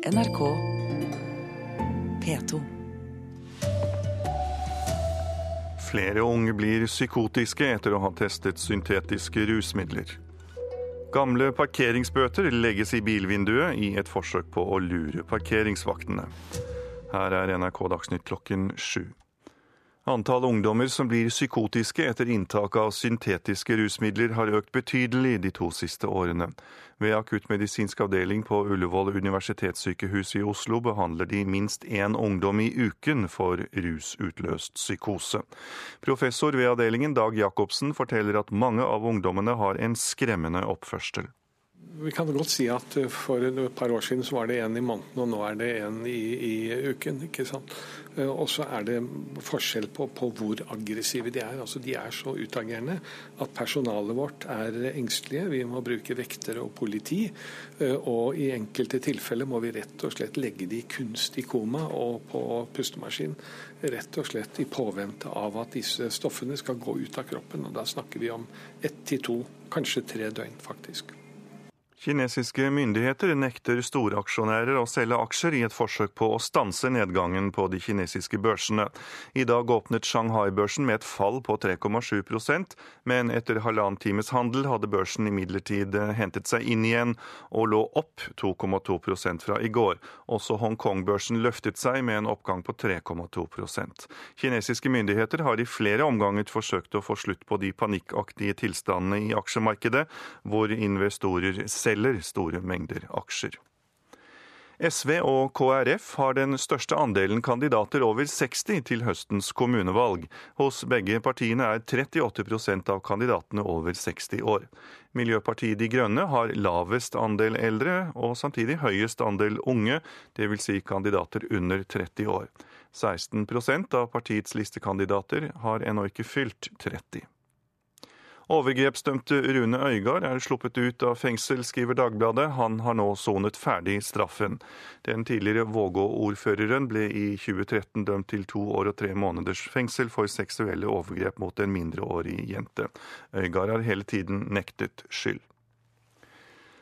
NRK P2. Flere unge blir psykotiske etter å ha testet syntetiske rusmidler. Gamle parkeringsbøter legges i bilvinduet i et forsøk på å lure parkeringsvaktene. Her er NRK Dagsnytt klokken sju. Antall ungdommer som blir psykotiske etter inntak av syntetiske rusmidler har økt betydelig de to siste årene. Ved akuttmedisinsk avdeling på Ullevål universitetssykehus i Oslo behandler de minst én ungdom i uken for rusutløst psykose. Professor ved avdelingen Dag Jacobsen forteller at mange av ungdommene har en skremmende oppførsel. Vi kan godt si at for et par år siden så var det én i måneden, og nå er det én i, i, uken. ikke sant? Eh, og så er det forskjell på, på, hvor aggressive de er. Altså De er så utagerende at personalet vårt er engstelige. Vi må bruke vektere og politi. Eh, og i enkelte tilfeller må vi rett og slett legge de kunstig koma og på pustemaskin. Rett og slett i påvente av at disse stoffene skal gå ut av kroppen. Og da snakker vi om ett til to, kanskje tre døgn, faktisk. Kinesiske myndigheter nekter storaksjonærer å selge aksjer i et forsøk på å stanse nedgangen på de kinesiske børsene. I dag åpnet Shanghai-børsen med et fall på 3,7% men etter halvannen times handel hadde børsen imidlertid hentet seg inn igjen og lå opp 2,2 fra i går. Også Hongkong-børsen løftet seg med en oppgang på 3,2% Kinesiske myndigheter har i flere omganger forsøkt å få slutt på de panikkaktige tilstandene i aksjemarkedet, hvor investorer selv selger store mengder aksjer. SV og KrF har den største andelen kandidater over 60 til høstens kommunevalg. Hos begge partiene er 38% av kandidatene over 60 år. Miljøpartiet De Grønne har lavest andel eldre, og samtidig høyest andel unge, dvs. Si kandidater under 30 år. 16% av partiets listekandidater har ennå ikke fylt 30. Overgrepsdømte Rune Øygard er sluppet ut av fengsel, skriver Dagbladet. Han har nå sonet ferdig straffen. Den tidligere Vågå-ordføreren ble i 2013 dømt til to år og tre måneders fengsel for seksuelle overgrep mot en mindreårig jente. Øygard har hele tiden nektet skyld.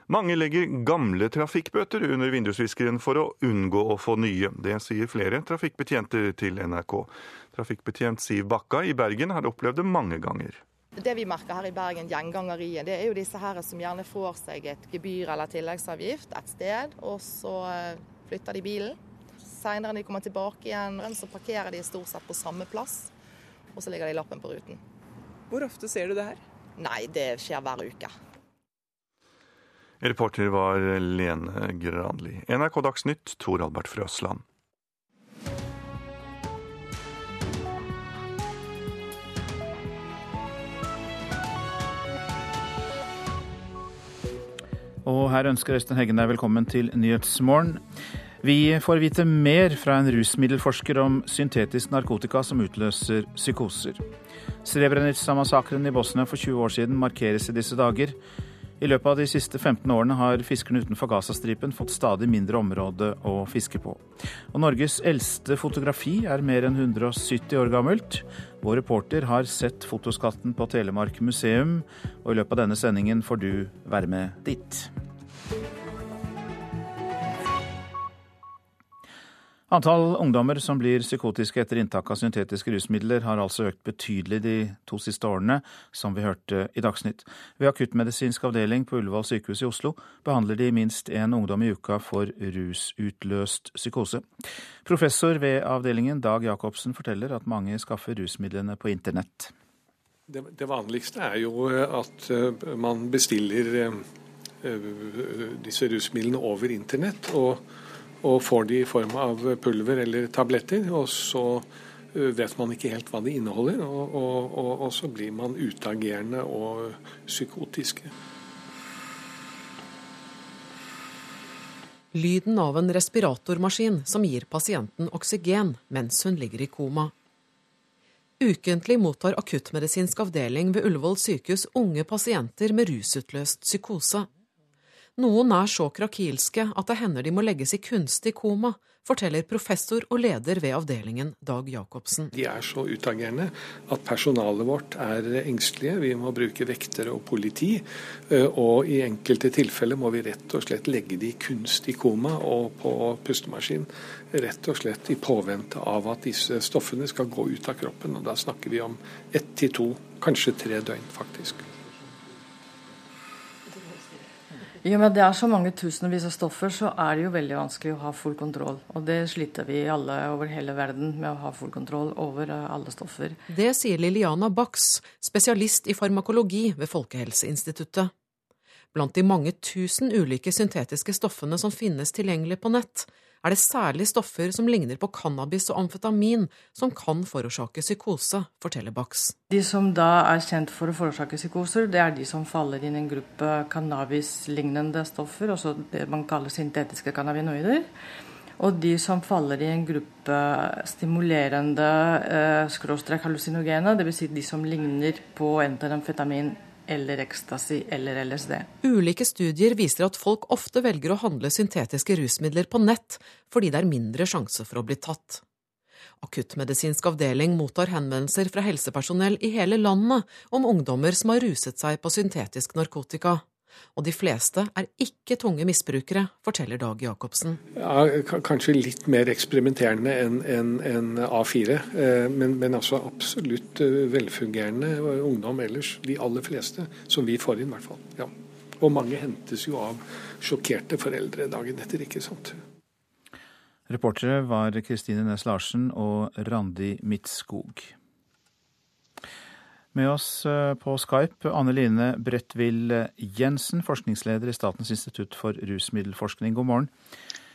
Mange legger gamle trafikkbøter under vindusviskeren for å unngå å få nye. Det sier flere trafikkbetjenter til NRK. Trafikkbetjent Siv Bakka i Bergen har opplevd det mange ganger. Det vi merker her i Bergen, gjengangeriet, det er jo disse her som gjerne får seg et gebyr eller tilleggsavgift et sted, og så eh, flytter de bilen. Seinere når de kommer tilbake igjen, så parkerer de stort sett på samme plass, og så ligger de lappen på ruten. Hvor ofte ser du det her? Nei, det skjer hver uke. Reporter var Lene Granli. NRK Dagsnytt, Tor Albert Frøsland. Og her ønsker Øystein Heggen deg velkommen til Nyhetsmorgen. Vi får vite mer fra en rusmiddelforsker om syntetisk narkotika som utløser psykoser. Srebrenica-massakren i Bosnia for 20 år siden markeres i disse dager. I løpet av de siste 15 årene har fiskerne utenfor Gazastripen fått stadig mindre område å fiske på. Og Norges eldste fotografi er mer enn 170 år gammelt. Vår reporter har sett fotoskatten på Telemark museum, og i løpet av denne sendingen får du være med dit. Antall ungdommer som blir psykotiske etter inntak av syntetiske rusmidler, har altså økt betydelig de to siste årene, som vi hørte i Dagsnytt. Ved akuttmedisinsk avdeling på Ullevål sykehus i Oslo behandler de minst én ungdom i uka for rusutløst psykose. Professor ved avdelingen Dag Jacobsen forteller at mange skaffer rusmidlene på internett. Det, det vanligste er jo at eh, man bestiller eh, eh, disse rusmidlene over internett. og og får de i form av pulver eller tabletter. Og så eh, vet man ikke helt hva de inneholder, og, og, og, og så blir man utagerende og psykotiske. Lyden av en respiratormaskin som gir pasienten oksygen mens hun ligger i koma. Ukentlig mottar akuttmedisinsk avdeling ved Ullevål sykehus unge pasienter med rusutløst psykose. Noen er så krakilske at det hender de må legges i kunstig koma, forteller professor og leder ved avdelingen Dag Jacobsen. De er så utagerende at personalet vårt er engstelige. Vi må bruke vektere og politi. Eh, og i enkelte tilfeller må vi rett og slett legge de i kunstig koma og på pustemaskin. Rett og slett i påvente av at disse stoffene skal gå ut av kroppen. Og da snakker vi om ett til to, kanskje tre døgn, faktisk. I og med at det er så mange tusenvis av stoffer, så er det jo veldig vanskelig å ha full kontroll. Og det sliter vi alle over hele verden med å ha full kontroll over eh, alle stoffer. Det sier Liliana Bax, spesialist i farmakologi ved Folkehelseinstituttet. Blant de mange tusen ulike syntetiske stoffene som finnes tilgjengelig på nett, er det særlig stoffer som ligner på cannabis og amfetamin som kan forårsake psykose, forteller Bax. De som da er kjent for å forårsake psykoser, det er de som faller inn i en gruppe cannabis-lignende stoffer, også det man kaller syntetiske cannabinoider. Og de som faller i en gruppe stimulerende eh, skråstrek hallusinogene, dvs. Si de som ligner på enten amfetamin eller ecstasy eller LSD. Ulike studier viser at folk ofte velger å handle syntetiske rusmidler på nett fordi det er mindre sjanse for å bli tatt. Akuttmedisinsk avdeling mottar henvendelser fra helsepersonell i hele landet om ungdommer som har ruset seg på syntetisk narkotika og de fleste er ikke tunge misbrukere, forteller Dag Jacobsen. Ja, kanskje litt mer eksperimenterende enn en, en A4, eh, men, men, altså absolutt eh, velfungerende ungdom ellers. De aller fleste, som vi får inn, i hvert fall. Ja. Og mange hentes jo av sjokkerte foreldre dagen etter, ikke sant. Reportere var Kristine Næss Larsen og Randi Midtskog. Med oss eh, på Skype Anne Line Bredtvill Jensen, forskningsleder i Statens institutt for rusmiddelforskning. God morgen.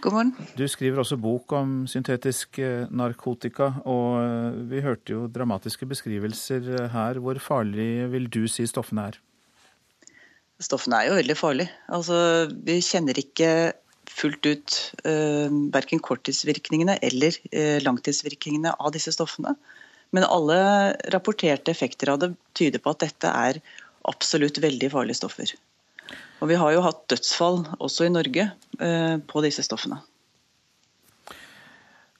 God morgen. Du skriver også bok om syntetisk eh, narkotika, og eh, vi hørte jo dramatiske beskrivelser her. Hvor farlig vil du si stoffene er? Stoffene er jo veldig farlige. Altså, vi kjenner ikke fullt ut uh, verken korttidsvirkningene eller uh, langtidsvirkningene av disse stoffene. Men alle rapporterte effekter av det tyder på at dette er absolutt veldig farlige stoffer. Og vi har jo hatt dødsfall også i Norge eh, på disse stoffene.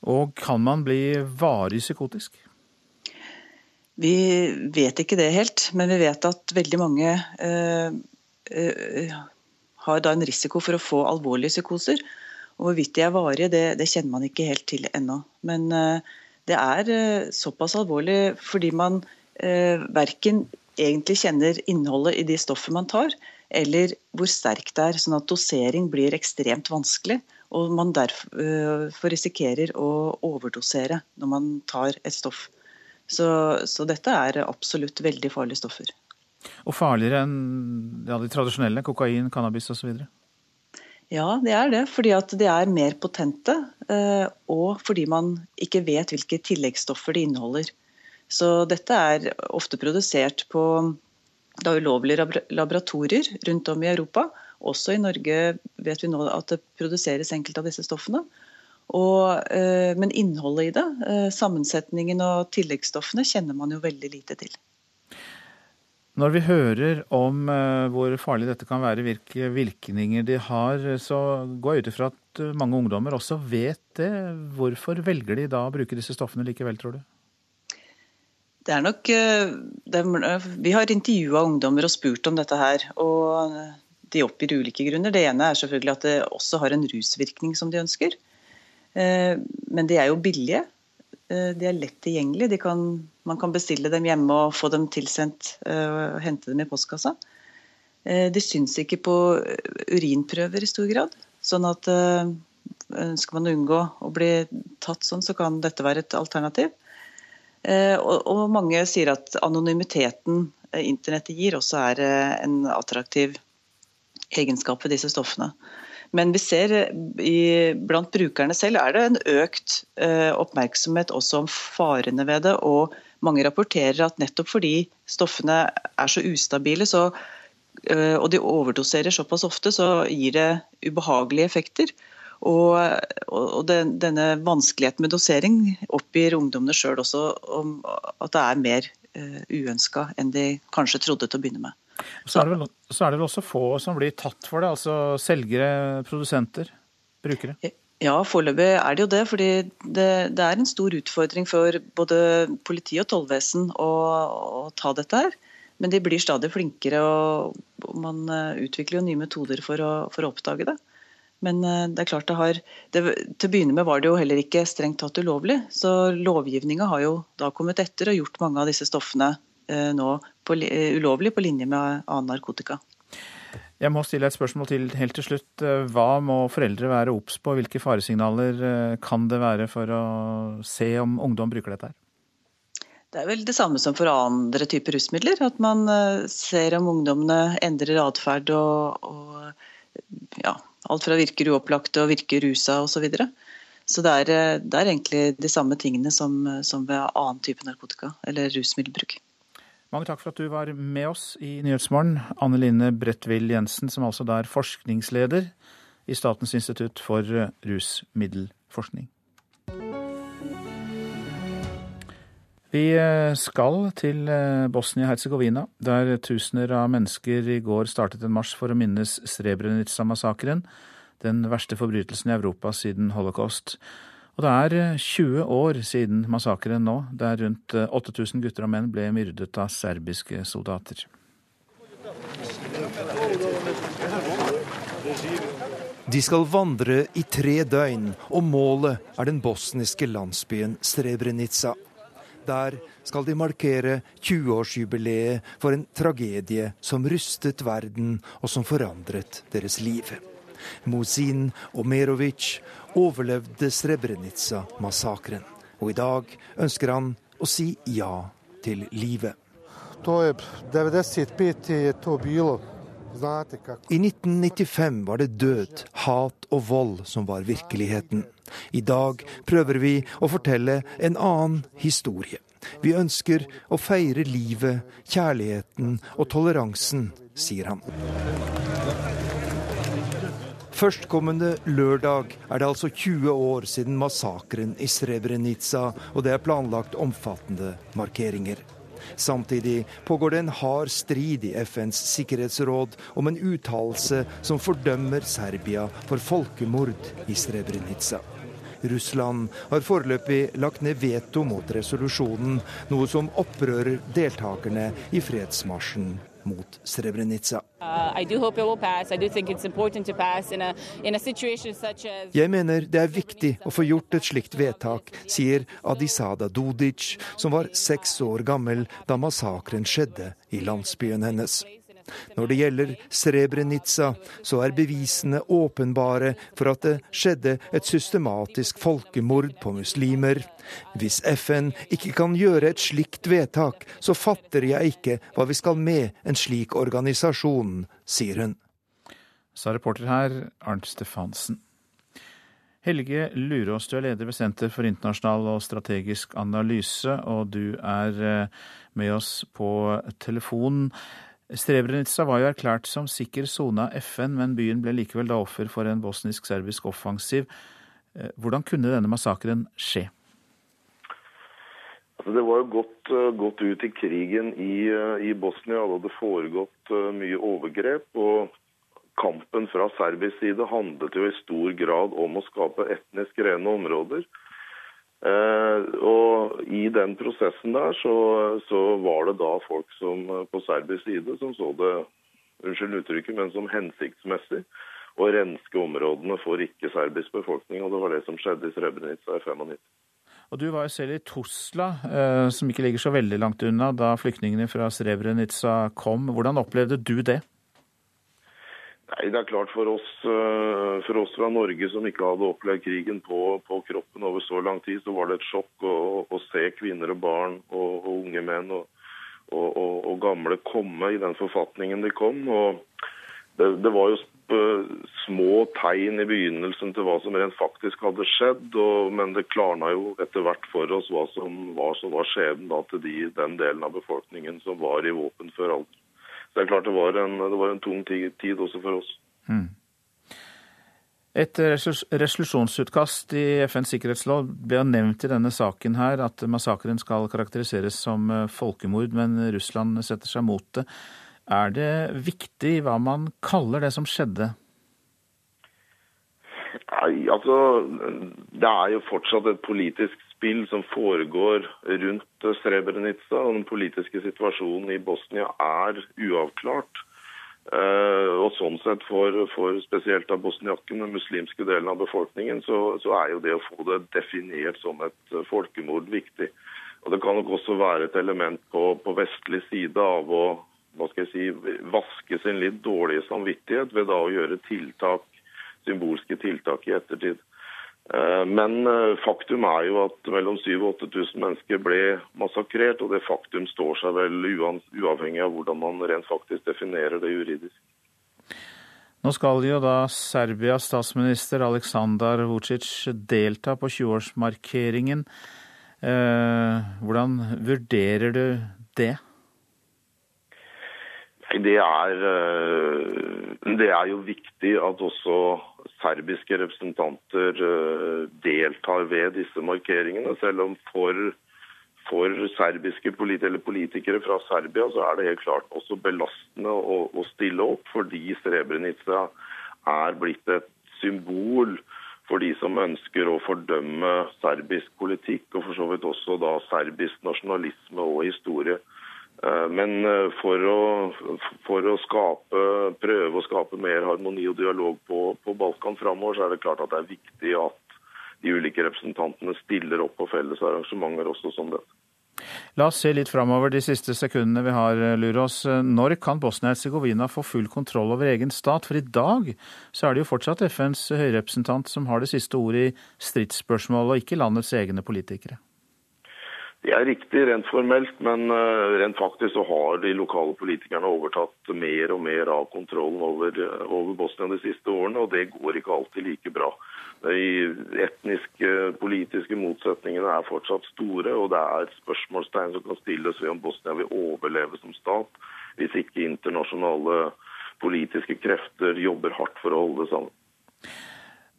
Og kan man bli varig psykotisk? Vi vet ikke det helt, men vi vet at veldig mange eh, eh, har da en risiko for å få alvorlige psykoser. Og hvorvidt de er varige, det, det kjenner man ikke helt til ennå. Men eh, det er eh, såpass alvorlig fordi man eh, verken egentlig kjenner innholdet i de stoffene man tar, eller hvor sterkt det er. Sånn at dosering blir ekstremt vanskelig. Og man derfor uh, risikerer å overdosere når man tar et stoff. Så, så, dette er absolutt veldig farlige stoffer. Og farligere enn ja, de tradisjonelle? Kokain, cannabis osv.? Ja, det er det. Fordi at de er mer potente. Eh, og fordi man ikke vet hvilke tilleggsstoffer de inneholder. Så dette er ofte produsert på da ulovlige laboratorier rundt om i Europa. Også i Norge vet vi nå at det produseres enkelte av disse stoffene. Og, eh, men innholdet i det, eh, sammensetningen og tilleggsstoffene, kjenner man jo veldig lite til. Når vi hører om eh, hvor farlig dette kan være, hvilke virkninger de har, så går jeg ut ifra at eh, mange ungdommer også vet det. Hvorfor velger de da å bruke disse stoffene likevel, tror du? Det er nok eh, det er, Vi har intervjua ungdommer og spurt om dette her. og De oppgir ulike grunner. Det ene er selvfølgelig at det også har en rusvirkning som de ønsker. Men de er jo billige. Eh, de er lett tilgjengelige. Kan, man kan bestille dem hjemme og få dem tilsendt uh, og hente dem i postkassa. Uh, de syns ikke på urinprøver i stor grad. Sånn at ønsker man å unngå å bli tatt sånn, så kan dette være et alternativ. Og, mange sier at anonymiteten internettet gir, også er en attraktiv egenskap ved disse stoffene. Men vi ser eh, i, blant brukerne selv er det en økt eh, oppmerksomhet også om farene ved det. Og mange rapporterer at nettopp fordi stoffene er så ustabile så, eh, og de overdoserer såpass ofte, så gir det ubehagelige effekter. Og, og den, denne vanskeligheten med dosering oppgir ungdommene sjøl også om at det er mer uh, uønska enn de kanskje trodde til å begynne med. Så er, vel, så er, det vel, også få som blir tatt for det, altså selgere, produsenter, brukere? Ja, foreløpig er det jo det. fordi det, det, er en stor utfordring for både politi og tollvesen å, å, ta dette her. Men de blir stadig flinkere, og man eh, utvikler jo nye metoder for å, for å oppdage det. Men eh, det er klart det har det, Til å begynne med var det jo heller ikke strengt tatt ulovlig. Så lovgivninga har jo da kommet etter og gjort mange av disse stoffene eh, nå på, eh, ulovlig på linje med annen narkotika. Jeg må stille et spørsmål til helt til slutt. Eh, hva må foreldre være obs på? Hvilke faresignaler eh, kan det være for å se om ungdom bruker dette? her? Det er vel det samme som for andre typer rusmidler. At man ser om ungdommene endrer atferd og, og ja, Alt fra virker uopplagte og virker rusa osv. Så, videre. så det er, det er, egentlig de samme tingene som, som ved annen type narkotika eller rusmiddelbruk. Mange takk for at du var med oss i Nyhetsmorgen. Anne Line Bredtvill Jensen, som altså er forskningsleder i Statens institutt for rusmiddelforskning. Vi eh, skal til eh, Bosnia-Hercegovina, der tusener av mennesker i går startet en marsj for å minnes Srebrenica-massakren, den verste forbrytelsen i Europa siden holocaust. Og det er 20 eh, år siden massakren nå, der rundt 8000 gutter og menn ble myrdet av serbiske soldater. De skal vandre i tre døgn, og målet er den bosniske landsbyen Srebrenica. Der skal de markere 20-årsjubileet for en tragedie som rystet verden, og som forandret deres liv. Musin Omerovic overlevde Srebrenica-massakren, og i dag ønsker han å si ja til livet. I 1995 var det død, hat og vold som var virkeligheten. I dag prøver vi å fortelle en annen historie. Vi ønsker å feire livet, kjærligheten og toleransen, sier han. Førstkommende lørdag er det altså 20 år siden massakren i Srebrenica, og det er planlagt omfattende markeringer. Samtidig pågår det en hard strid i FNs sikkerhetsråd om en uttalelse som fordømmer Serbia for folkemord i Srebrenica. Russland har foreløpig lagt ned veto mot resolusjonen, noe som opprører deltakerne i fredsmarsjen mot Srebrenica. Uh, Jeg mener det er viktig å få gjort et slikt vedtak, sier Adisada Dodic, som var seks år gammel da massakren skjedde i landsbyen hennes. Når det gjelder Srebrenica, så er bevisene åpenbare for at det skjedde et systematisk folkemord på muslimer. Hvis FN ikke kan gjøre et slikt vedtak, så fatter jeg ikke hva vi skal med en slik organisasjon, sier hun. Sa reporter her Arnt Stefansen. Helge Lurås, du er leder ved Senter for internasjonal og strategisk analyse, og du er eh, med oss på telefonen. Srebrenica var jo erklært som sikker sone av FN, men byen ble likevel da offer for en bosnisk-serbisk offensiv. Eh, hvordan kunne denne massakren skje? Altså, det var jo gått, eh, gått, ut i krigen i, eh, i Bosnia. Det hadde foregått mye overgrep. og Kampen fra serbisk side handlet jo i stor grad om å skape etnisk rene områder. Eh, og I den prosessen der så, så, var det da folk som på serbisk side som så det unnskyld uttrykket, men som hensiktsmessig å renske områdene for ikke-serbisk befolkning. og Det var det som skjedde i Srebrenica i 95. Og Du var jo selv i Tosla, eh, som ikke ligger så veldig langt unna, da flyktningene fra Srebrenica kom. Hvordan opplevde du det? Nei, det er klart For oss, eh, for oss fra Norge som ikke hadde opplevd krigen på, på, kroppen over så lang tid, så var det et sjokk å, å se kvinner og barn og, og unge menn og, og, og, gamle komme i den forfatningen de kom. Det, det, var jo små tegn i begynnelsen til hva som rent faktisk hadde skjedd, men det klarna jo etter hvert for oss hva som var, var skjebnen til de, den delen av befolkningen som var i våpenfør alder det er klart det var en, det var en tung tid også for oss. Mm. Et resolusjonsutkast i FNs sikkerhetslov ble nevnt i denne saken her, at massakren skal karakteriseres som eh, folkemord, men Russland setter seg mot det. Er det viktig hva man kaller det som skjedde? Nei, altså Det er jo fortsatt et politisk spill som foregår rundt Srebrenica. Den politiske situasjonen i Bosnia er uavklart. Uh, og sånn sett for, for spesielt av bosniakken, den muslimske delen av befolkningen, så, så, er jo det å få det definert som et folkemord viktig. Og Det kan nok også være et element på, på vestlig side av å hva skal jeg si, vaske sin litt dårlige samvittighet ved da å gjøre tiltak, symbolske tiltak i ettertid. Eh, men eh, faktum er jo at mellom 7000 og 8000 mennesker ble massakrert, og det faktum står seg vel uavhengig av hvordan man rent faktisk definerer det juridisk. Nå skal jo da Serbias statsminister Aleksandar Vucic delta på 20-årsmarkeringen. Eh, hvordan vurderer du det? Det er, det er jo viktig at også serbiske representanter eh, deltar ved disse markeringene. Selv om for, for serbiske politikere fra Serbia så er det helt klart også belastende å, å stille opp, fordi Srebrenica er blitt et symbol for de som ønsker å fordømme serbisk politikk, og for så vidt også da serbisk nasjonalisme og historie. Eh, men eh, for å, for å skape, prøve å skape mer harmoni og dialog på, på Balkan framover, så er det klart at det er viktig at de ulike representantene stiller opp på felles arrangementer også som dette. La oss se litt framover de siste sekundene vi har, eh, Lurås. Når kan Bosnia-Hercegovina få full kontroll over egen stat? For i dag så er det jo fortsatt FNs høyrepresentant som har det siste ordet i stridsspørsmålet, og ikke landets egne politikere. Det er riktig rent formelt, men eh, rent faktisk så har de lokale politikerne overtatt mer og mer av kontrollen over, eh, over Bosnia de siste årene, og det går ikke alltid like bra. De etniske, politiske motsetningene er fortsatt store, og det er spørsmålstegn som kan stilles ved om Bosnia vil overleve som stat hvis ikke internasjonale politiske krefter jobber hardt for å holde det sammen.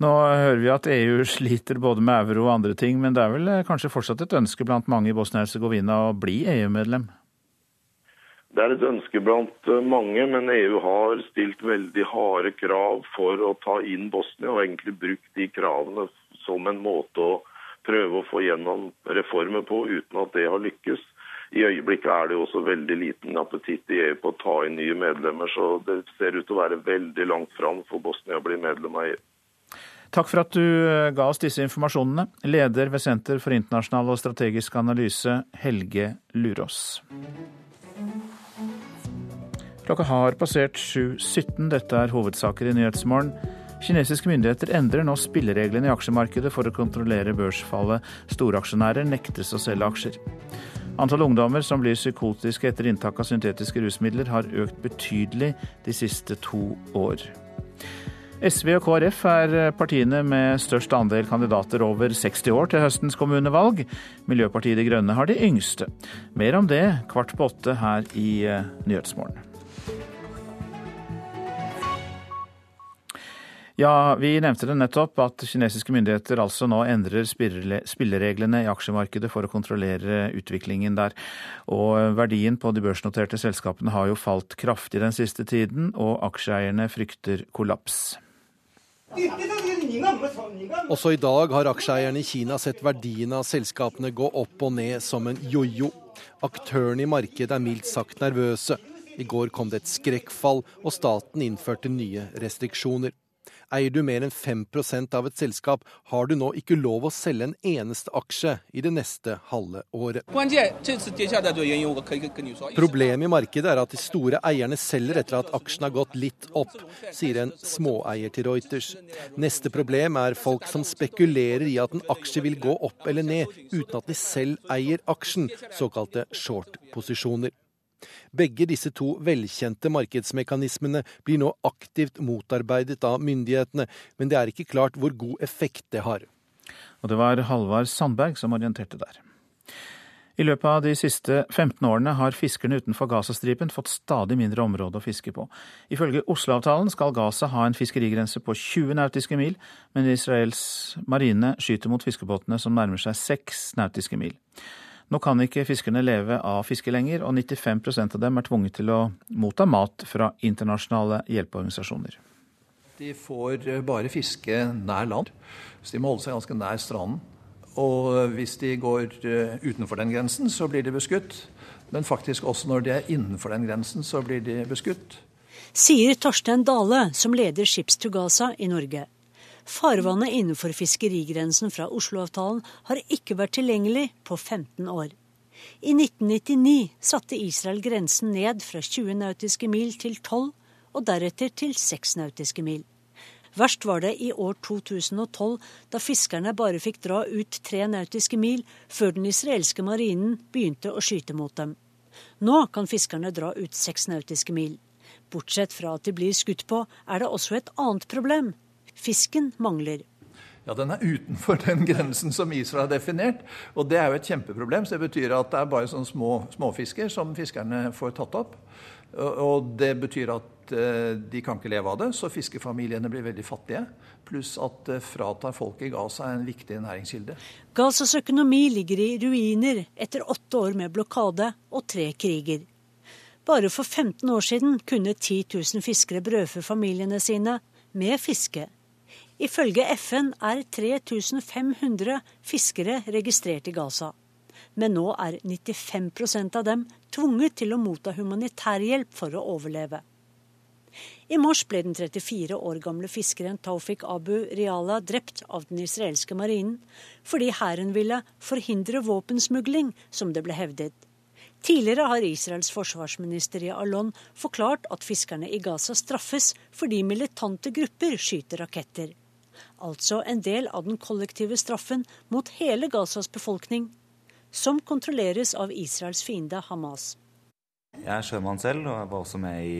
Nå hører vi at EU sliter både med euro og andre ting, men det er vel eh, kanskje fortsatt et ønske blant mange i Bosnia-Hercegovina å bli EU-medlem? Det er et ønske blant eh, mange, men EU har stilt veldig harde krav for å ta inn Bosnia, og egentlig brukt de kravene som en måte å prøve å få gjennom reformer på, uten at det har lykkes. I øyeblikket er det jo også veldig liten appetitt i EU på å ta inn nye medlemmer, så det ser ut til å være veldig langt fram for Bosnia å bli medlem av EU. Takk for at du eh, ga oss disse informasjonene, leder ved Senter for internasjonal og strategisk analyse, Helge Lurås. Klokka har passert 7.17. Dette er hovedsaker i Nyhetsmorgen. Kinesiske myndigheter endrer nå spillereglene i aksjemarkedet for å kontrollere børsfallet. Storaksjonærer nektes å selge aksjer. Antall ungdommer som blir psykotiske etter inntak av syntetiske rusmidler, har økt betydelig de siste to år. SV og KrF er partiene med størst andel kandidater over 60 år til høstens kommunevalg. Miljøpartiet De Grønne har de yngste. Mer om det kvart på åtte her i eh, Nyhetsmorgen. Ja, vi nevnte det nettopp at kinesiske myndigheter altså nå endrer spillereglene i aksjemarkedet for å kontrollere utviklingen der. Og verdien på de børsnoterte selskapene har jo falt kraftig den siste tiden, og aksjeeierne frykter kollaps. Også i dag har aksjeeierne i Kina sett verdiene av selskapene gå opp og ned som en jojo. Aktørene i markedet er mildt sagt nervøse. I går kom det et skrekkfall, og staten innførte nye restriksjoner. Eier du mer enn 5% av et selskap, har du nå ikke lov å selge en eneste aksje i det neste halve året. Problemet i markedet er at de store eierne selger etter at aksjen har gått litt opp, sier en småeier til Reuters. Neste problem er folk som spekulerer i at en aksje vil gå opp eller ned, uten at de selv eier aksjen, såkalte short-posisjoner. Begge disse to velkjente markedsmekanismene blir nå aktivt motarbeidet av myndighetene, men det er ikke klart hvor god effekt det har. Og det var Halvard Sandberg som orienterte der. I løpet av de siste 15 årene har fiskerne utenfor Gazastripen fått stadig mindre område å fiske på. Ifølge Oslo-avtalen skal Gaza ha en fiskerigrense på 20 nautiske mil, men Israels marine skyter mot fiskebåtene som nærmer seg 6 nautiske mil. Nå kan ikke fiskerne leve av fiske lenger, og 95% av dem er tvunget til å motta mat fra internasjonale hjelpeorganisasjoner. De får bare fiske nær land, så de må holde seg ganske nær stranden. Og hvis de går eh, utenfor den grensen, så blir de beskutt. Men faktisk også når de er innenfor den grensen, så blir de beskutt. Sier Torstein Dale, som leder Ships to Gaza i Norge. Farvannet innenfor fiskerigrensen fra Oslo-avtalen har ikke vært tilgjengelig på 15 år. I 1999 satte Israel grensen ned fra 20 nautiske mil til 12, og deretter til 6 nautiske mil. Verst var det i år 2012, da fiskerne bare fikk dra ut tre nautiske mil før den israelske marinen begynte å skyte mot dem. Nå kan fiskerne dra ut seks nautiske mil. Bortsett fra at de blir skutt på, er det også et annet problem. Fisken mangler. Ja, Den er utenfor den grensen som Israel har definert. Og det er jo et kjempeproblem. så Det betyr at det er bare sånne små småfisker som fiskerne får tatt opp. Og det betyr at eh, de kan ikke leve av det, så fiskefamiliene blir veldig fattige. Pluss at det fratar folk i Gaza en viktig næringskilde. Gazas økonomi ligger i ruiner etter åtte år med blokade og tre kriger. Bare for 15 år siden kunne 10 000 fiskere brødfø familiene sine med fiske. Ifølge FN er 3500 fiskere registrert i Gaza. Men nå er 95% av dem tvunget til å motta humanitærhjelp for å overleve. I mars ble den 34 år gamle fiskeren Taufik Abu Riala drept av den israelske marinen fordi hæren ville forhindre våpensmugling, som det ble hevdet. Tidligere har Israels forsvarsminister i Alon forklart at fiskerne i Gaza straffes fordi militante grupper skyter raketter altså en del av den kollektive straffen mot hele Gazas befolkning, som kontrolleres av Israels fiende Hamas. Jeg er sjømann selv, og jeg var også med i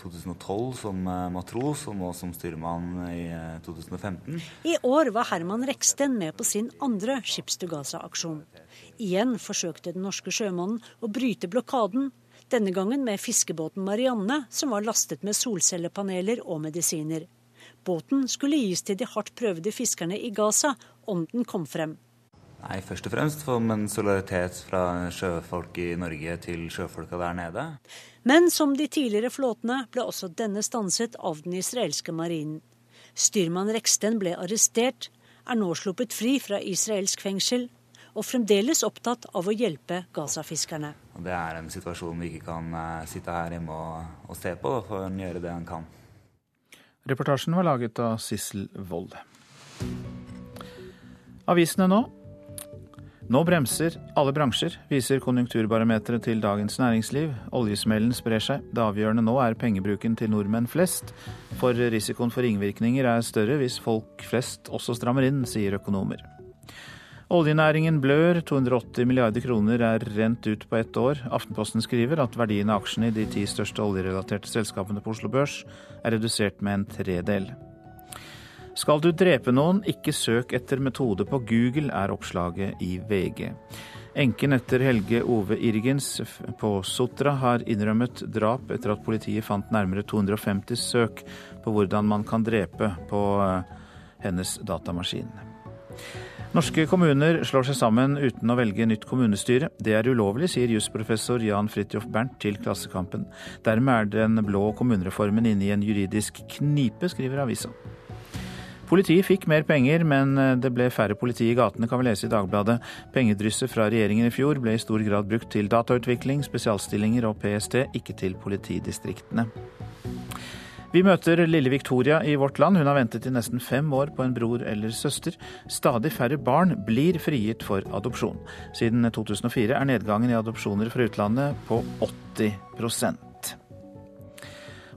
2012 eh, som eh, matros, og nå som styrmann i 2015. Eh, I år var Herman Reksten med på sin andre Skips to Gaza-aksjon. Igjen forsøkte den norske sjømannen å bryte blokaden, denne gangen med fiskebåten Marianne, som var lastet med solcellepaneler og medisiner. Båten skulle gis til de hardt prøvede fiskerne i Gaza om den kom frem. Nei, Først og fremst for en solidaritet fra sjøfolk i Norge til sjøfolka der nede. Men som de tidligere flåtene ble også denne stanset av den israelske marinen. Styrmann Reksten ble arrestert, er nå sluppet fri fra israelsk fengsel og fremdeles opptatt av å hjelpe Gaza-fiskerne. Det er en situasjon vi ikke kan eh, sitte her hjemme og, og se på, for å gjøre det han kan. Reportasjen var laget av Sissel Wold. Avisene nå. Nå bremser alle bransjer, viser konjunkturbarometeret til Dagens Næringsliv. Oljesmellen sprer seg. Det avgjørende nå er pengebruken til nordmenn flest. For risikoen for ringvirkninger er større hvis folk flest også strammer inn, sier økonomer. Oljenæringen blør. 280 milliarder kroner er rent ut på ett år. Aftenposten skriver at verdien av aksjene i de ti største oljerelaterte selskapene på Oslo Børs er redusert med en tredel. Skal du drepe noen, ikke søk etter metode på Google, er oppslaget i VG. Enken etter Helge Ove Irgens på Sotra har innrømmet drap etter at politiet fant nærmere 250 søk på hvordan man kan drepe på eh, hennes datamaskin. Norske kommuner slår seg sammen uten å velge nytt kommunestyre. Det er ulovlig, sier jusprofessor Jan Fridtjof Bernt til Klassekampen. Dermed er den blå kommunereformen inne i en juridisk knipe, skriver avisa. Politiet fikk mer penger, men det ble færre politi i gatene, kan vi lese i Dagbladet. Pengedrysset fra regjeringen i fjor ble i stor grad brukt til datautvikling, spesialstillinger og PST, ikke til politidistriktene. Vi møter lille Victoria i vårt land. Hun har ventet i nesten fem år på en bror eller søster. Stadig færre barn blir frigitt for adopsjon. Siden 2004 er nedgangen i adopsjoner fra utlandet på 80%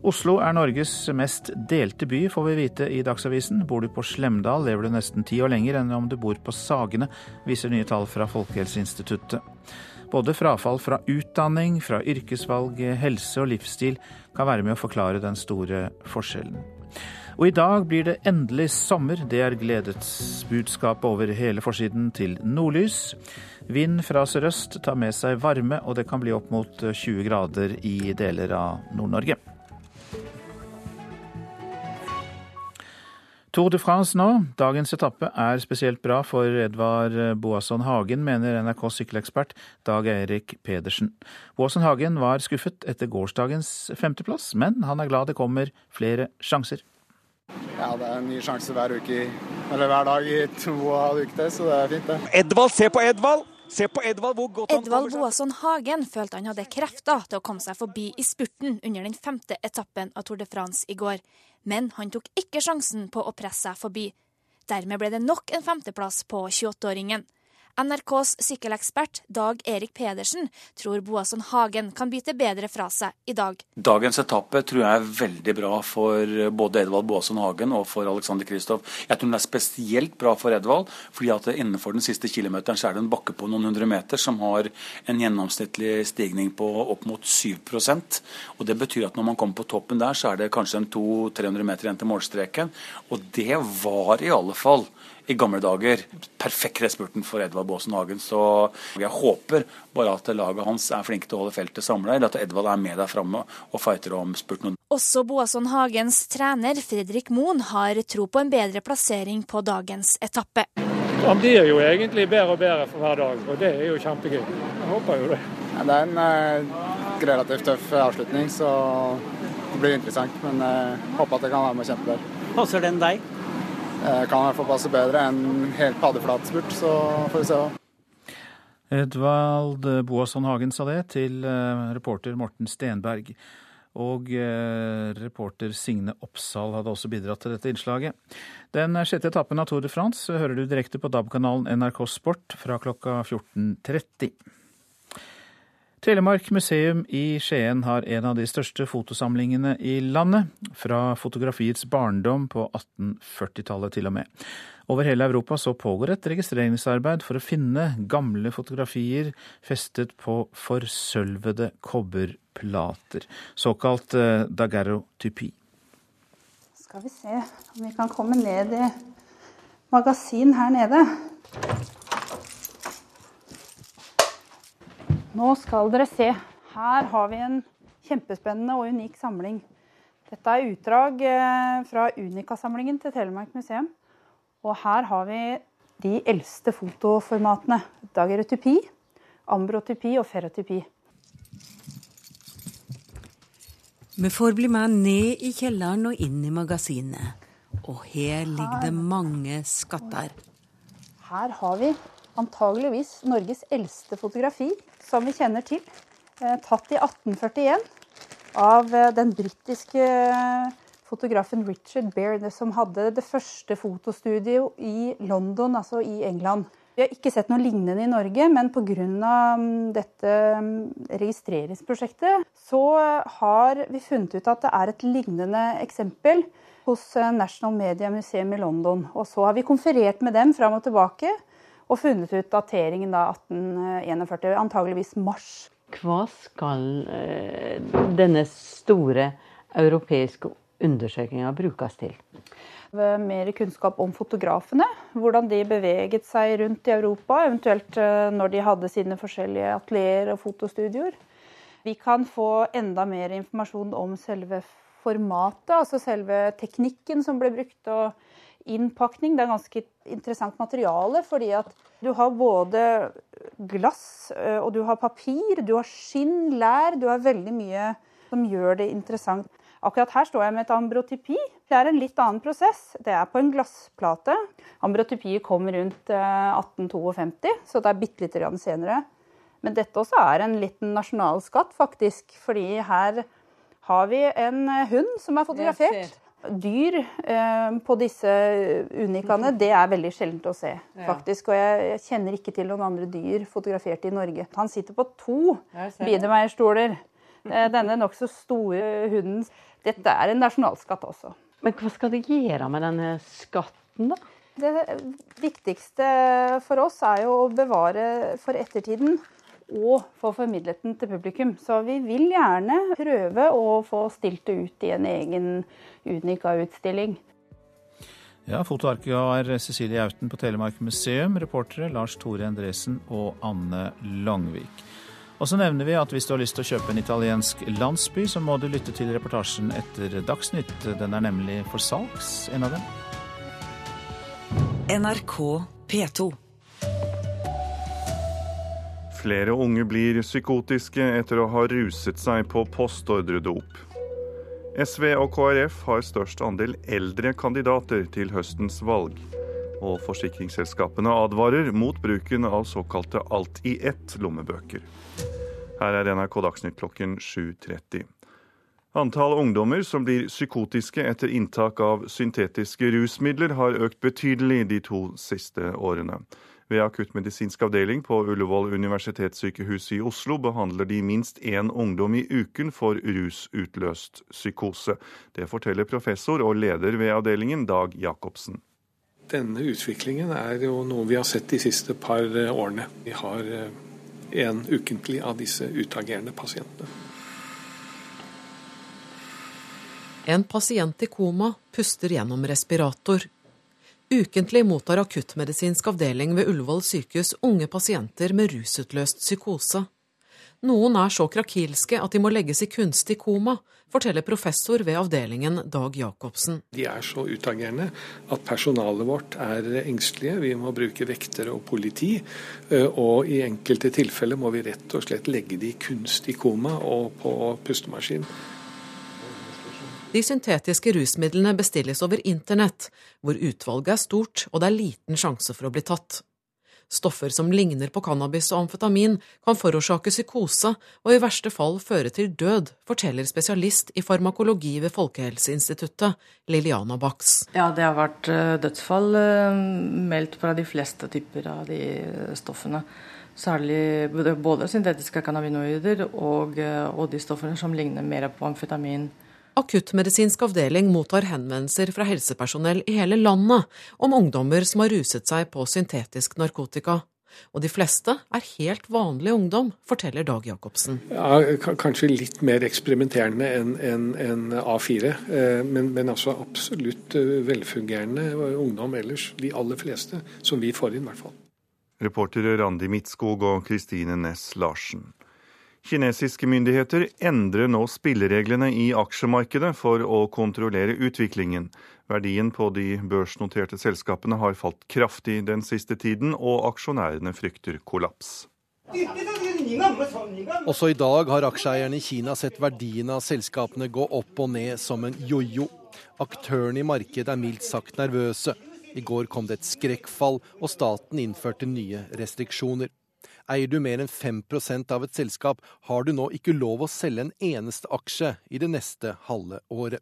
Oslo er Norges mest delte by, får vi vite i Dagsavisen. Bor du på Slemdal, lever du nesten ti år lenger enn om du bor på Sagene, viser nye tall fra Folkehelseinstituttet. Både frafall fra utdanning, fra yrkesvalg, helse og livsstil kan være med å forklare den store forskjellen. Og i dag blir det endelig sommer. Det er gledesbudskapet over hele forsiden til Nordlys. Vind fra sørøst tar med seg varme, og det kan bli opp mot 20 grader i deler av Nord-Norge. Tour de France nå. Dagens etappe er spesielt bra for Edvard Boasson Hagen, mener NRKs sykkelekspert Dag Eirik Pedersen. Boasson Hagen var skuffet etter gårsdagens femteplass, men han er glad det kommer flere sjanser. Ja, det er en ny sjanse hver uke, eller hver dag i to uke til, så det er fint, det. Edvald, se på Edvald! Se på Edvald, hvor godt han Edvald Boasson Hagen følte han hadde krefter til å komme seg forbi i spurten under den femte etappen av Tour de France i går. Men han tok ikke sjansen på å presse seg forbi. Dermed ble det nok en femteplass på 28-åringen. NRKs sykkelekspert Dag Erik Pedersen tror Boasson Hagen kan bite bedre fra seg i dag. Dagens etappe tror jeg er veldig bra for både Edvald Boasson Hagen og for Alexander Kristoff. Jeg tror den er spesielt bra for Edvald, fordi at innenfor den siste kilometeren så er det en bakke på noen hundre meter som har en gjennomsnittlig stigning på opp mot 7% og Det betyr at når man kommer på toppen der, så er det kanskje en 200-300 meter igjen til målstreken. Og det var i alle fall i gamle dager perfekt respurten for Edvard Baasen Hagen. Så jeg håper bare at laget hans er flinke til å holde feltet samla, eller at Edvard er med der framme og fighter om spurten. Også Boasson Hagens trener Fredrik Moen har tro på en bedre plassering på dagens etappe. Han blir jo egentlig bedre og bedre for hver dag, og det er jo kjempegøy. Jeg håper jo det. Ja, det er en eh, relativt tøff avslutning, så det blir interessant. Men jeg eh, håper at jeg kan være med og kjempe der. Passer den deg? Eh, kan i hvert fall passe bedre enn helt paddeflat spurt, så får vi se hva. Edvald Boasson Hagen sa det til eh, reporter Morten Stenberg. Og eh, reporter Signe Oppsal hadde også bidratt til dette innslaget. Den sjette etappen av Tour de France hører du direkte på DAB-kanalen NRK Sport fra klokka 14.30. Telemark museum i Skien har en av de største fotosamlingene i landet, fra fotografiets barndom på 1840-tallet til og med. Over hele Europa så pågår et registreringsarbeid for å finne gamle fotografier festet på forsølvede kobberplater, såkalt eh, daguerreotypi. Skal vi se om vi kan komme ned i magasin her nede. Nå skal dere se. Her har vi en kjempespennende og unik samling. Dette er utdrag eh, fra Unica-samlingen til Telemark museum. Og her har vi de eldste fotoformatene. Dagerotypi, ambrotypi og ferrotypi. Vi får bli med ned i kjelleren og inn i magasinet. Og her ligger det mange skatter. Her har vi antageligvis Norges eldste fotografi som vi kjenner til. Eh, tatt i 1841 av eh, den britiske eh, fotografen Richard Baird, som hadde det første fotostudio i London, altså i England. Vi har ikke sett noe lignende i Norge, men pga. Mm, dette mm, registreringsprosjektet så har vi funnet ut at det er et lignende eksempel hos National Media Museum i London. Og så har vi konferert med dem fram og tilbake og funnet ut dateringen da 1841, antageligvis mars. Hva skal eh, denne store europeiske undersøkelsen brukes til? Mer kunnskap om fotografene. Hvordan de beveget seg rundt i Europa, eventuelt eh, når de hadde sine forskjellige atelierer og fotostudioer. Vi kan få enda mer informasjon om selve formatet, altså selve teknikken som ble brukt. og innpakning. Det er ganske interessant materiale, fordi at du har både glass eh, og du har papir, du har skinn, lær. Du har veldig mye som gjør det interessant. Akkurat her står jeg med et ambrotypi. Det er en litt annen prosess. Det er på en glassplate. Ambrotypiet kom rundt 1852, eh, så det er bitte lite grann senere. Men dette også er en liten nasjonalskatt, faktisk. Fordi her har vi en hund som er fotografert dyr eh, på disse unikaene, det er veldig sjeldent å se. faktisk. Og jeg, jeg, kjenner ikke til noen andre dyr fotografert i Norge. Han sitter på to Biedermeier-stoler. Eh, denne nokså store hunden. Dette er en nasjonalskatt også. Men hva skal de gjøre med denne skatten, da? Det viktigste for oss er jo å bevare for ettertiden og få formidlet den til publikum. Så vi vil gjerne prøve å få stilt det ut i en egen Unica-utstilling. Ja, Fotoarkivar Cecilie Auten på Telemark museum, reportere Lars Tore Endresen og Anne Langvik. Og så nevner vi at hvis du har lyst til å kjøpe en italiensk landsby, så må du lytte til reportasjen etter Dagsnytt. Den er nemlig for salgs, en av dem. NRK P2. Flere unge blir psykotiske etter å ha ruset seg på postordredop. SV og KrF har størst andel eldre kandidater til høstens valg. Og forsikringsselskapene advarer mot bruken av såkalte alt-i-ett-lommebøker. Her er NRK Dagsnytt klokken 7.30. Antall ungdommer som blir psykotiske etter inntak av syntetiske rusmidler, har økt betydelig de to siste årene. Ved akuttmedisinsk avdeling på Ullevål universitetssykehus i Oslo behandler de minst én ungdom i uken for rusutløst psykose. Det forteller professor og leder ved avdelingen, Dag Jacobsen. Denne utviklingen er jo noe vi har sett de siste par årene. Vi har én eh, ukentlig av disse utagerende pasientene. En pasient i koma puster gjennom respirator. Ukentlig mottar akuttmedisinsk avdeling ved Ullevål sykehus unge pasienter med rusutløst psykose. Noen er så krakilske at de må legges i kunstig koma, forteller professor ved avdelingen Dag Jacobsen. De er så utagerende at personalet vårt er engstelige. Vi må bruke vektere og politi. Eh, og i enkelte tilfeller må vi rett og slett legge de i kunstig koma og på pustemaskin. De syntetiske rusmidlene bestilles over internett, hvor utvalget er stort og det er liten sjanse for å bli tatt. Stoffer som ligner på cannabis og amfetamin kan forårsake psykose og i verste fall føre til død, forteller spesialist i farmakologi ved Folkehelseinstituttet, Liliana Bax. Ja, det har vært eh, dødsfall eh, meldt fra de fleste typer av de stoffene. Særlig både syntetiske cannabinoider og, eh, og de stoffene som ligner mer på amfetamin. Akuttmedisinsk avdeling mottar henvendelser fra helsepersonell i hele landet om ungdommer som har ruset seg på syntetisk narkotika. Og de fleste er helt vanlig ungdom, forteller Dag Jacobsen. Ja, kanskje litt mer eksperimenterende enn en, en A4, eh, men, men, altså absolutt eh, velfungerende ungdom ellers. De aller fleste, som vi får inn, i hvert fall. Reportere Randi Midtskog og Kristine Næss Larsen. Kinesiske myndigheter endrer nå spillereglene i aksjemarkedet for å kontrollere utviklingen. Verdien på de børsnoterte selskapene har falt kraftig den siste tiden, og aksjonærene frykter kollaps. Også i dag har aksjeeierne i Kina sett verdiene av selskapene gå opp og ned som en jojo. Aktørene i markedet er mildt sagt nervøse. I går kom det et skrekkfall, og staten innførte nye restriksjoner. Eier du mer enn 5% av et selskap, har du nå ikke lov å selge en eneste aksje i det neste halve året.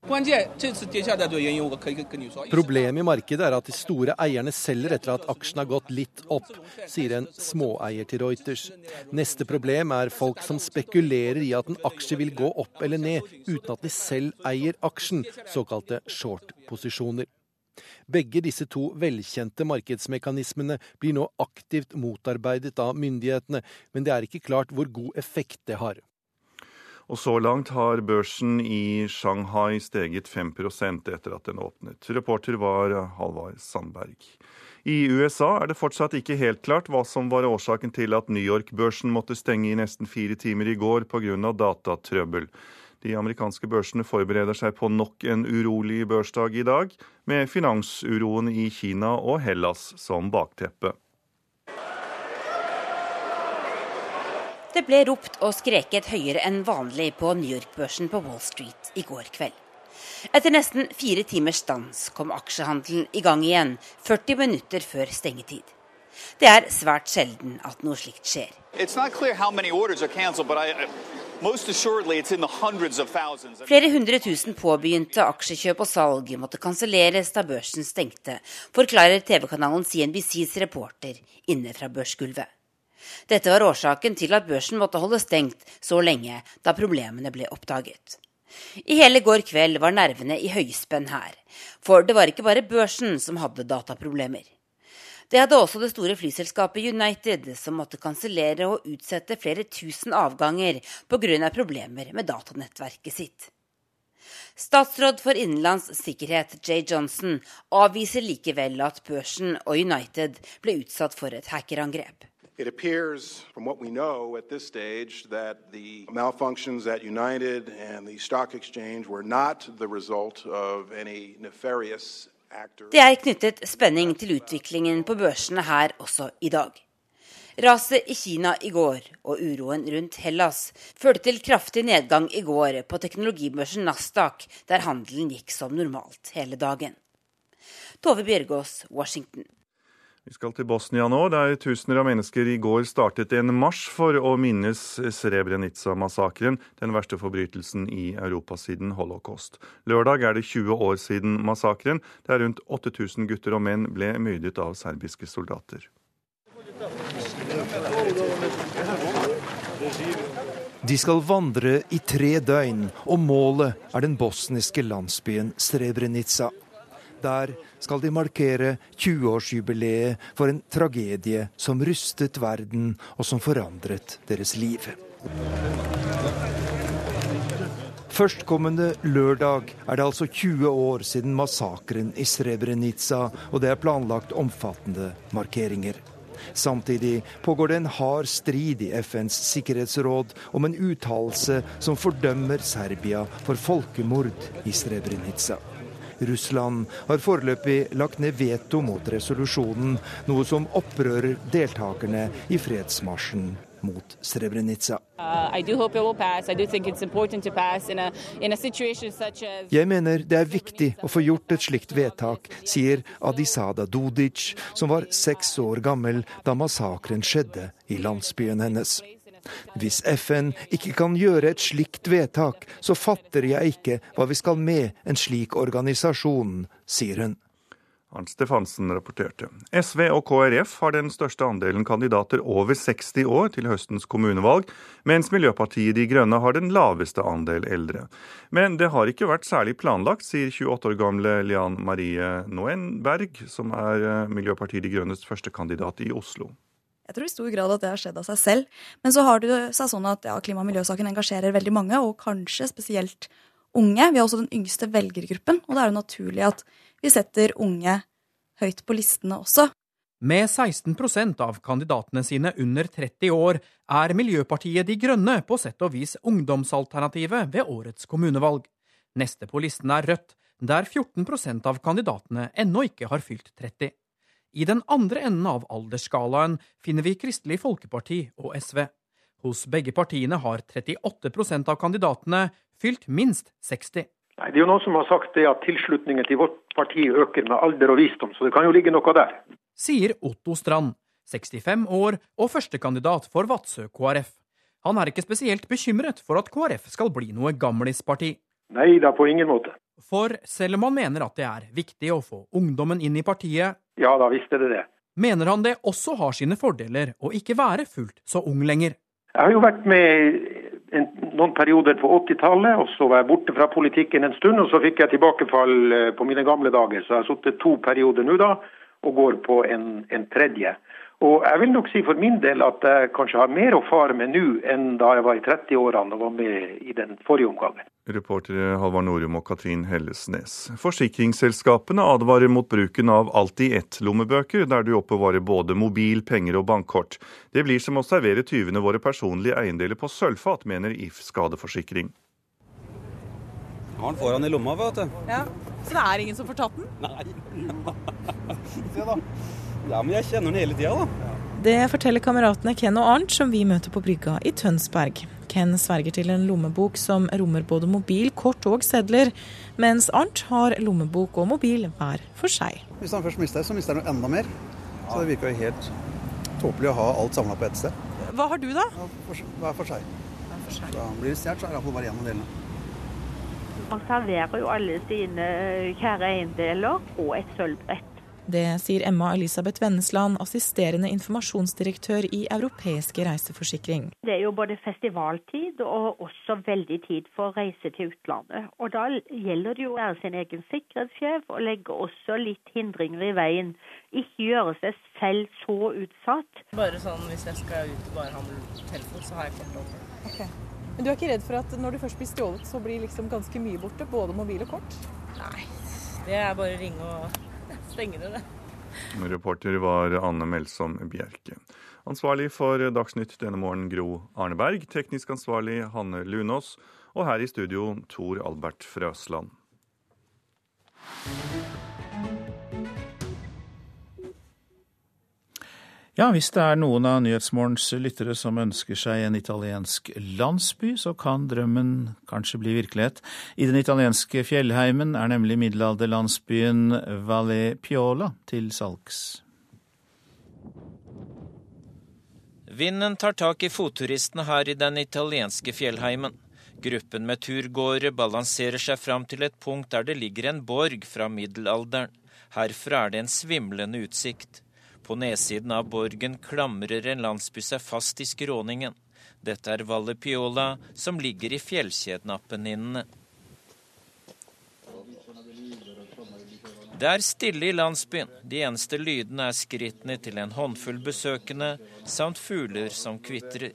Problemet i markedet er at de store eierne selger etter at aksjen har gått litt opp, sier en småeier til Reuters. Neste problem er folk som spekulerer i at en aksje vil gå opp eller ned, uten at de selv eier aksjen, såkalte short-posisjoner. Begge disse to velkjente markedsmekanismene blir nå aktivt motarbeidet av myndighetene, men det er ikke klart hvor god effekt det har. Og så langt har børsen i Shanghai steget 5% etter at den åpnet. Reporter var Halvard Sandberg. I USA er det fortsatt ikke helt klart hva som var årsaken til at New York-børsen måtte stenge i nesten fire timer i går pga. datatrøbbel. De amerikanske børsene forbereder seg på nok en urolig børsdag i dag, med finansuroen i Kina og Hellas som bakteppe. Det ble ropt og skreket høyere enn vanlig på New York-børsen på Wall Street i går kveld. Etter nesten fire timers stans kom aksjehandelen i gang igjen, 40 minutter før stengetid. Det er svært sjelden at noe slikt skjer. Flere hundre tusen påbegynte aksjekjøp og salg måtte kanselleres da børsen stengte, forklarer TV-kanalen CNBCs reporter inne fra børsgulvet. Dette var årsaken til at børsen måtte holde stengt så lenge da problemene ble oppdaget. I hele går kveld var nervene i høyspenn her, for det var ikke bare børsen som hadde dataproblemer. Det hadde også det store flyselskapet United, som måtte kansellere og utsette flere tusen avganger pga. problemer med datanettverket sitt. Statsråd for innenlands sikkerhet Jay Johnson avviser likevel at børsen og United ble utsatt for et hackerangrep. It appears from what we know at this stage that the malfunctions at United and the stock exchange were not the result of any nefarious Det er knyttet spenning til utviklingen på børsene her også i dag. Raset i Kina i går og uroen rundt Hellas førte til kraftig nedgang i går på teknologibørsen Nasdaq, der handelen gikk som normalt hele dagen. Tove Bjørgaas, Washington. Vi skal til Bosnia nå, der tusener av mennesker i går startet en marsj for å minnes Srebrenica-massakren, den verste forbrytelsen i Europa siden holocaust. Lørdag er det 20 år siden massakren, der rundt 8000 gutter og menn ble myrdet av serbiske soldater. De skal vandre i tre døgn, og målet er den bosniske landsbyen Srebrenica. Der skal de markere 20-årsjubileet for en tragedie som rystet verden, og som forandret deres liv. Førstkommende lørdag er det altså 20 år siden massakren i Srebrenica, og det er planlagt omfattende markeringer. Samtidig pågår det en hard strid i FNs sikkerhetsråd om en uttalelse som fordømmer Serbia for folkemord i Srebrenica. Russland har foreløpig lagt ned veto mot resolusjonen, noe som opprører deltakerne i fredsmarsjen mot Srebrenica. Jeg mener det er viktig å få gjort et slikt vedtak, sier Adisada Dudic, som var seks år gammel da massakren skjedde i landsbyen hennes. Hvis FN ikke kan gjøre et slikt vedtak, så fatter jeg ikke hva vi skal med en slik organisasjon, sier hun. Arnt Stefansen rapporterte. SV og KrF har den største andelen kandidater over 60 år til høstens kommunevalg, mens Miljøpartiet De Grønne har den laveste andel eldre. Men det har ikke vært særlig planlagt, sier 28 år gamle Lian Marie Noenberg, som er eh, Miljøpartiet De Grønnes første kandidat i Oslo. Jeg tror i stor grad at det har skjedd av seg selv. Men så har det seg sånn at ja, klima- og miljøsaken engasjerer veldig mange, og kanskje spesielt unge. Vi har også den yngste velgergruppen, og da er det naturlig at vi setter unge høyt på listene også. Med 16% av kandidatene sine under 30 år er Miljøpartiet De Grønne på sett og vis ungdomsalternativet ved årets kommunevalg. Neste på listen er Rødt, der 14% av kandidatene ennå ikke har fylt 30. I den andre enden av aldersskalaen finner vi Kristelig Folkeparti og SV. Hos begge partiene har 38% av kandidatene fylt minst 60. Nei, det er jo noen som har sagt det at tilslutningen til vårt parti øker med alder og visdom, så det kan jo ligge noe der. Sier Otto Strand, 65 år og førstekandidat for Vadsø KrF. Han er ikke spesielt bekymret for at KrF skal bli noe gamlisparti. Nei da, på ingen måte. For selv om han mener at det er viktig å få ungdommen inn i partiet, Ja da, visst er det det. mener han det også har sine fordeler å ikke være fullt så ung lenger. Jeg har jo vært med en, noen perioder på 80-tallet, og så var jeg borte fra politikken en stund, og så fikk jeg tilbakefall eh, på mine gamle dager. Så jeg har sittet to perioder nå da, og går på en, en tredje. Og jeg vil nok si for min del at jeg kanskje har mer å fare med nå enn da jeg var i 30-årene og var med i den forrige omgangen. Reportere Halvard Norum og Katrin Hellesnes. Forsikringsselskapene advarer mot bruken av alltid-ett-lommebøker, der du oppbevarer både mobil, penger og bankkort. Det blir som å servere tyvene våre personlige eiendeler på sølvfat, mener If skadeforsikring. Har den foran i lomma, vet du. Ja, Så det er ingen som får tatt den? Nei. Se da. Ja, men jeg kjenner den hele tida, da. Det forteller kameratene Ken og Arnt, som vi møter på brygga i Tønsberg. Ken sverger til en lommebok som rommer både mobil, kort og sedler, mens Arnt har lommebok og mobil hver for seg. Hvis han først mister det, så mister han jo enda mer. Så det virker jo helt tåpelig å ha alt samla på ett sted. Hva har du, da? Hver for seg. Da blir det stjålet, så er det iallfall bare én av delene. Han serverer jo alle sine kjære eiendeler og et sølvbrett. Det sier Emma Elisabeth Vennesland, assisterende informasjonsdirektør i Europeiske reiseforsikring. Det er jo både festivaltid og også veldig tid for å reise til utlandet. Og da gjelder det jo å være sin egen sikkerhetssjef og legge også litt hindringer i veien. Ikke gjøre seg selv så utsatt. Bare sånn hvis jeg skal ut og bare handle telefon, så har jeg kort over. Men du er ikke redd for at når du først blir stjålet, så blir liksom ganske mye borte? Både mobil og kort? Nei, det er bare å ringe og stenge det. Reporter var Anne Melsom Bjerke. Ansvarlig for Dagsnytt denne morgenen Gro Arneberg, teknisk ansvarlig Hanne Lunås, og her i studio Tor Albert Frøsland. Ja, hvis det er noen av Nyhetsmorgens lyttere som ønsker seg en italiensk landsby, så kan drømmen kanskje bli virkelighet. I den italienske fjellheimen er nemlig middelalderlandsbyen Valle Piola til salgs. Vinden tar tak i fotturistene her i den italienske fjellheimen. Gruppen med turgåere balanserer seg fram til et punkt der det ligger en borg fra middelalderen. Herfra er det en svimlende utsikt. På nedsiden av borgen klamrer en landsby seg fast i skråningen. Dette er Valle Piola, som ligger i fjellkjeden Appenninene. Det er stille i landsbyen. De eneste lydene er skrittene til en håndfull besøkende, samt fugler som kvitrer.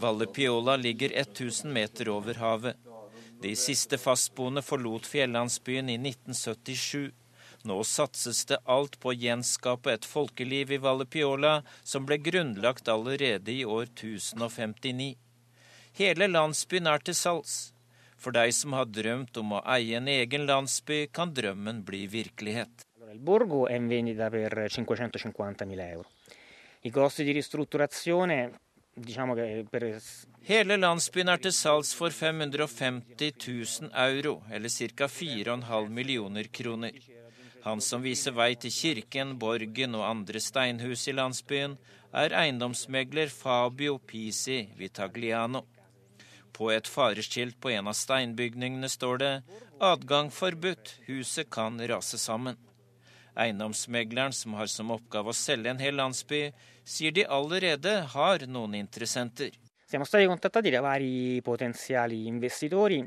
Valle Piola ligger 1000 meter over havet. De siste fastboende forlot fjellandsbyen i 1977. Nå satses det alt på å gjenskape et folkeliv i Valle Piola som ble grunnlagt allerede i år 1059. Hele landsbyen er til salgs. For deg som har drømt om å eie en egen landsby, kan drømmen bli virkelighet. borgo è in vendita per 550.000 euro. I costi di ristrutturazione diciamo che per Hele landsbyen er til salgs for 550 000 euro, eller ca. 4,5 millioner kroner. Han som viser vei til kirken, borgen og andre steinhus i landsbyen, er eiendomsmegler Fabio Pisi Vitagliano. På et fareskilt på en av steinbygningene står det 'Adgang forbudt, huset kan rase sammen'. Eiendomsmegleren, som har som oppgave å selge en hel landsby, sier de allerede har noen interessenter. Siamo stati contattati da vari potenziali investitori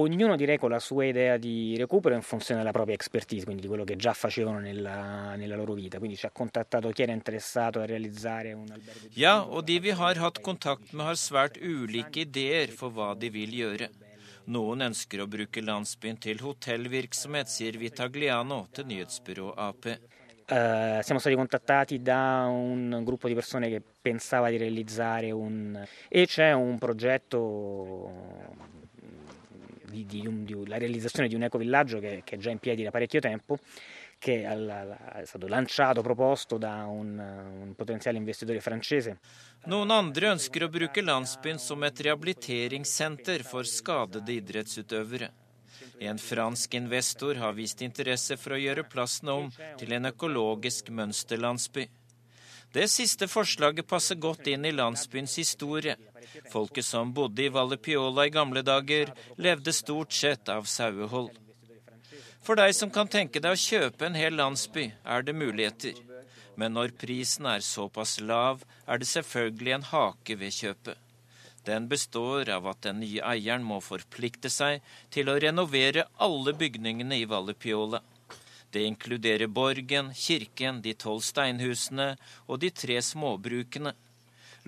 ognuno direi con la sua idea di recupero in funzione della propria expertise, quindi di quello che già facevano nella, nella loro vita. Quindi ci ha contattato chi era interessato a realizzare un albergo. Ja, og de vi har hatt kontakt med har svært ulike ideer for hva de vil gjøre. Noen ønsker å bruke landsbyen til hotellvirksomhet, sier Vitagliano til nyhetsbyrå Ap. Uh, siamo stati contattati da un gruppo di persone che pensava di realizzare un... e c'è un progetto di, di, di, la realizzazione di un ecovillaggio che, che, è già in piedi da parecchio tempo, che è stato lanciato, proposto da un, un potenziale investitore francese. Noen andre ønsker å bruke landsbyen som et rehabiliteringssenter for skadede idrettsutøvere. En fransk investor har vist interesse for å gjøre plassen om til en økologisk mønsterlandsby. Det siste forslaget passer godt inn i landsbyens historie. Folket som bodde i Valle Piola i gamle dager, levde stort sett av sauehold. For deg som kan tenke deg å kjøpe en hel landsby, er det muligheter. Men når prisen er såpass lav, er det selvfølgelig en hake ved kjøpet. Den består av at den nye eieren må forplikte seg til å renovere alle bygningene i Valle Piola. Det inkluderer borgen, kirken, de tolv steinhusene og de tre småbrukene.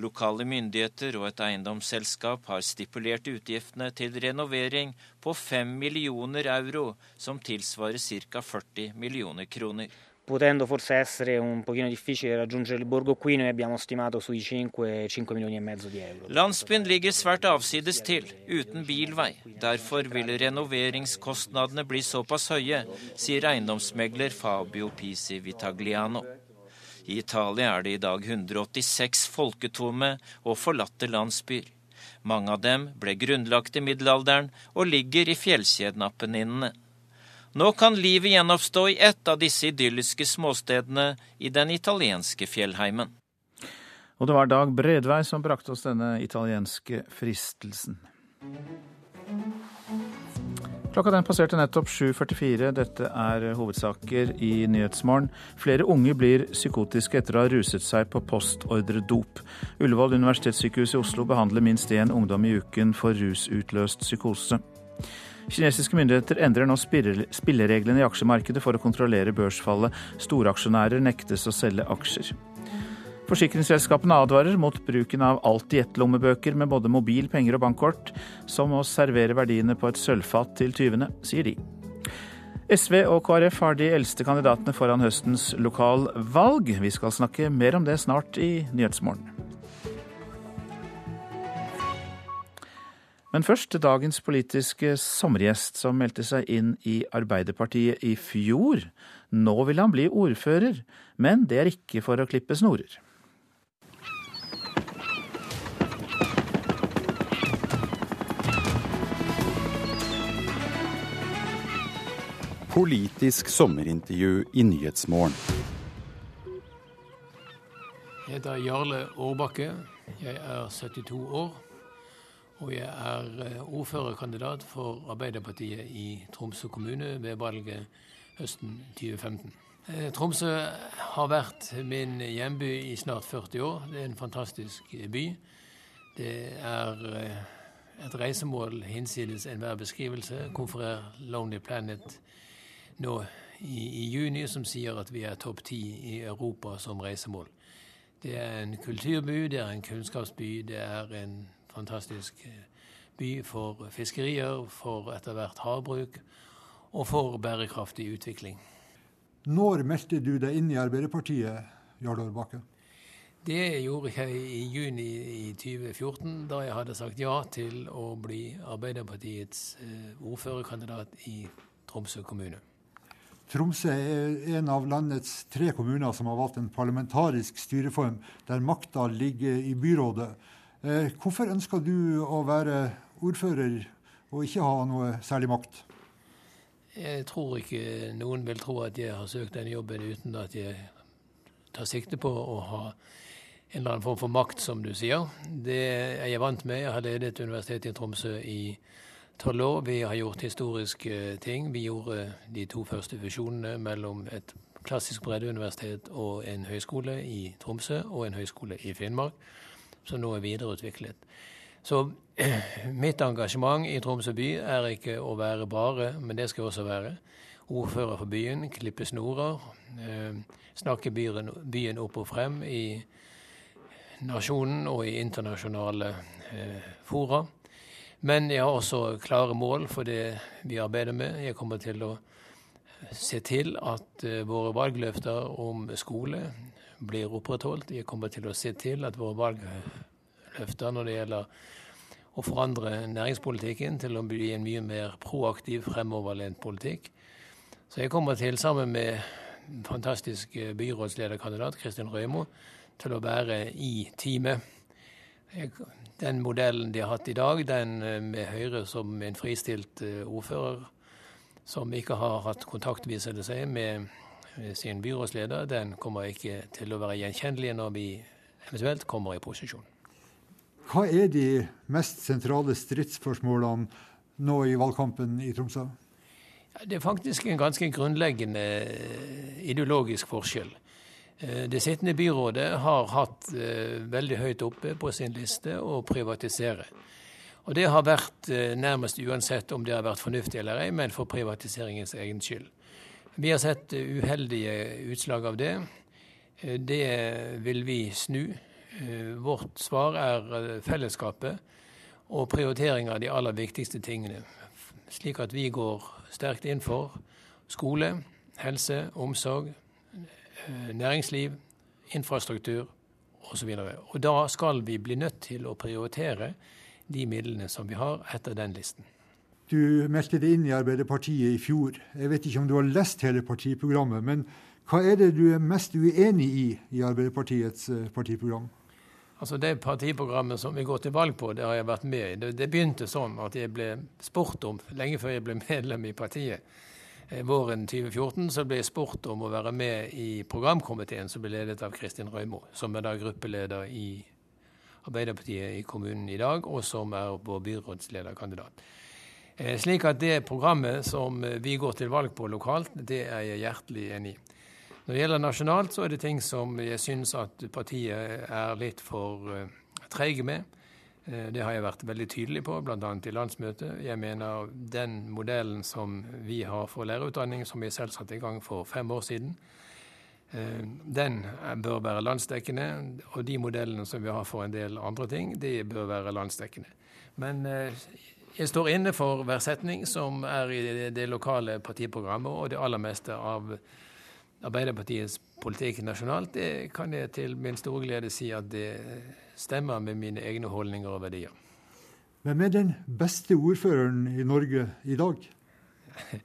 Lokale myndigheter og et eiendomsselskap har stipulert utgiftene til renovering på 5 millioner euro, som tilsvarer ca. 40 millioner kroner potendo forse essere un pochino difficile raggiungere il borgo qui, noi abbiamo stimato sui 5, 5 milioni e mezzo di euro. Landsbyen ligger svært avsides til, uten bilvei. Derfor vil renoveringskostnadene bli såpass høye, sier eiendomsmegler Fabio Pisi Vitagliano. I Italia er det i dag 186 folketomme og forlatte landsbyer. Mange av dem ble grunnlagt i middelalderen og ligger i fjellkjeden Apenninene. Nå kan livet gjenoppstå i ett av disse idylliske småstedene i den italienske fjellheimen. Og det var Dag Bredvei som brakte oss denne italienske fristelsen. Klokka den passerte nettopp 7.44. Dette er hovedsaker i Nyhetsmorgen. Flere unge blir psykotiske etter å ha ruset seg på postordredop. Ullevål universitetssykehus i Oslo behandler minst én ungdom i uken for rusutløst psykose. Kinesiske myndigheter endrer nå spillereglene i aksjemarkedet for å kontrollere børsfallet. Storaksjonærer nektes å selge aksjer. Forsikringsselskapene advarer mot bruken av Alt-i-ett-lommebøker med både mobil, penger og bankkort, som å servere verdiene på et sølvfat til tyvene, sier de. SV og KrF har de eldste kandidatene foran høstens lokalvalg. Vi skal snakke mer om det snart i Nyhetsmorgen. Men først dagens politiske sommergjest, som meldte seg inn i Arbeiderpartiet i fjor. Nå vil han bli ordfører, men det er ikke for å klippe snorer. Politisk sommerintervju i Nyhetsmorgen. Jeg heter Jarle Årbakke. Jeg er 72 år. Og jeg er eh, ordførerkandidat for Arbeiderpartiet i Tromsø kommune ved valget høsten 2015. Eh, Tromsø har vært min hjemby i snart 40 år. Det er en fantastisk by. Det er eh, et reisemål hinsides enhver beskrivelse. Konferer Lonely Planet nå i, i, juni som sier at vi er topp ti i Europa som reisemål. Det er en kulturby, det er en kunnskapsby, det er en fantastisk eh, by for fiskerier, for etter hvert havbruk og for bærekraftig utvikling. Når meldte du deg inn i Arbeiderpartiet, Jarl Bakke? Det gjorde jeg i juni i 2014, da jeg hadde sagt ja til å bli Arbeiderpartiets eh, ordførerkandidat i Tromsø kommune. Tromsø er en av landets tre kommuner som har valgt en parlamentarisk styreform der makta ligger i byrådet. Eh, hvorfor ønsker du å være ordfører og ikke ha noe særlig makt? Jeg tror ikke noen vil tro at jeg har søkt den jobben uten at jeg tar sikte på å ha en eller annen form for makt, som du sier. Det er jeg vant med. Jeg har ledet Universitetet i Tromsø i tolv. Vi har gjort historiske ting. Vi gjorde de to første fusjonene mellom et klassisk breddeuniversitet og en høyskole i Tromsø og en høyskole i Finnmark, som nå er videreutviklet. Så mitt engasjement i Tromsø by er ikke å være bare, men det skal jeg også være. Ordfører for byen, klippe snorer, eh, snakke byen opp og frem i nasjonen og i internasjonale eh, fora. Men jeg har også klare mål for det vi arbeider med. Jeg kommer til å se til at uh, våre valgløfter om skole blir opprettholdt. Jeg kommer til å se til at våre valgløfter når det gjelder å forandre næringspolitikken til å bli en mye mer proaktiv, fremoverlent politikk. Så jeg kommer til, sammen med fantastisk byrådslederkandidat Kristin Røymo, til å være i teamet. Den modellen de har hatt i dag, den eh, med Høyre som en fristilt eh, ordfører, som ikke har hatt kontakt, viser det seg, med sin byrådsleder, den kommer ikke til å være gjenkjennelig når vi eventuelt kommer i posisjon. Hva er de mest sentrale stridsspørsmålene nå i valgkampen i Tromsø? Det er faktisk en ganske grunnleggende ideologisk forskjell. Eh, det sittende byrådet har hatt eh, veldig høyt oppe på sin liste å privatisere. Og det har vært eh, nærmest uansett om det har vært fornuftig eller ei, men for privatiseringens egen skyld. Vi har sett uheldige utslag av det. Det vil vi snu. Vårt svar er fellesskapet og prioritering av de aller viktigste tingene. Slik at vi går sterkt inn for skole, helse, omsorg, næringsliv, infrastruktur osv. Da skal vi bli nødt til å prioritere de midlene som vi har etter den listen. Du meldte deg inn i Arbeiderpartiet i fjor. Jeg vet ikke om du har lest hele partiprogrammet, men hva er det du er mest uenig i i Arbeiderpartiets eh, partiprogram? Altså Det partiprogrammet som vi går til valg på, det har jeg vært med i. Det, det begynte sånn at jeg ble spurt om, lenge før jeg ble medlem i partiet, Eh, våren 2014 så ble jeg spurt om å være med i programkomiteen som ble ledet av Kristin Røymo, som er da gruppeleder i Arbeiderpartiet i kommunen i dag, og som er vår byrådslederkandidat. Eh, slik at det programmet som vi går til valg på lokalt, det er jeg hjertelig enig i. Når det gjelder nasjonalt, så er det ting som jeg syns at partiet er litt for uh, treige med. Eh, det har jeg vært veldig tydelig på, bl.a. i landsmøtet. Jeg mener den modellen som vi har for lærerutdanning, som vi selv satte i gang for fem år siden, eh, den bør være landsdekkende. Og de modellene som vi har for en del andre ting, de bør være landsdekkende. Men eh, jeg står inne for hver setning som er i det lokale partiprogrammet, og det aller meste av Arbeiderpartiets politikk nasjonalt, det kan jeg til min store glede si at det stemmer med mine egne holdninger og verdier. Hvem er den beste ordføreren i Norge i dag?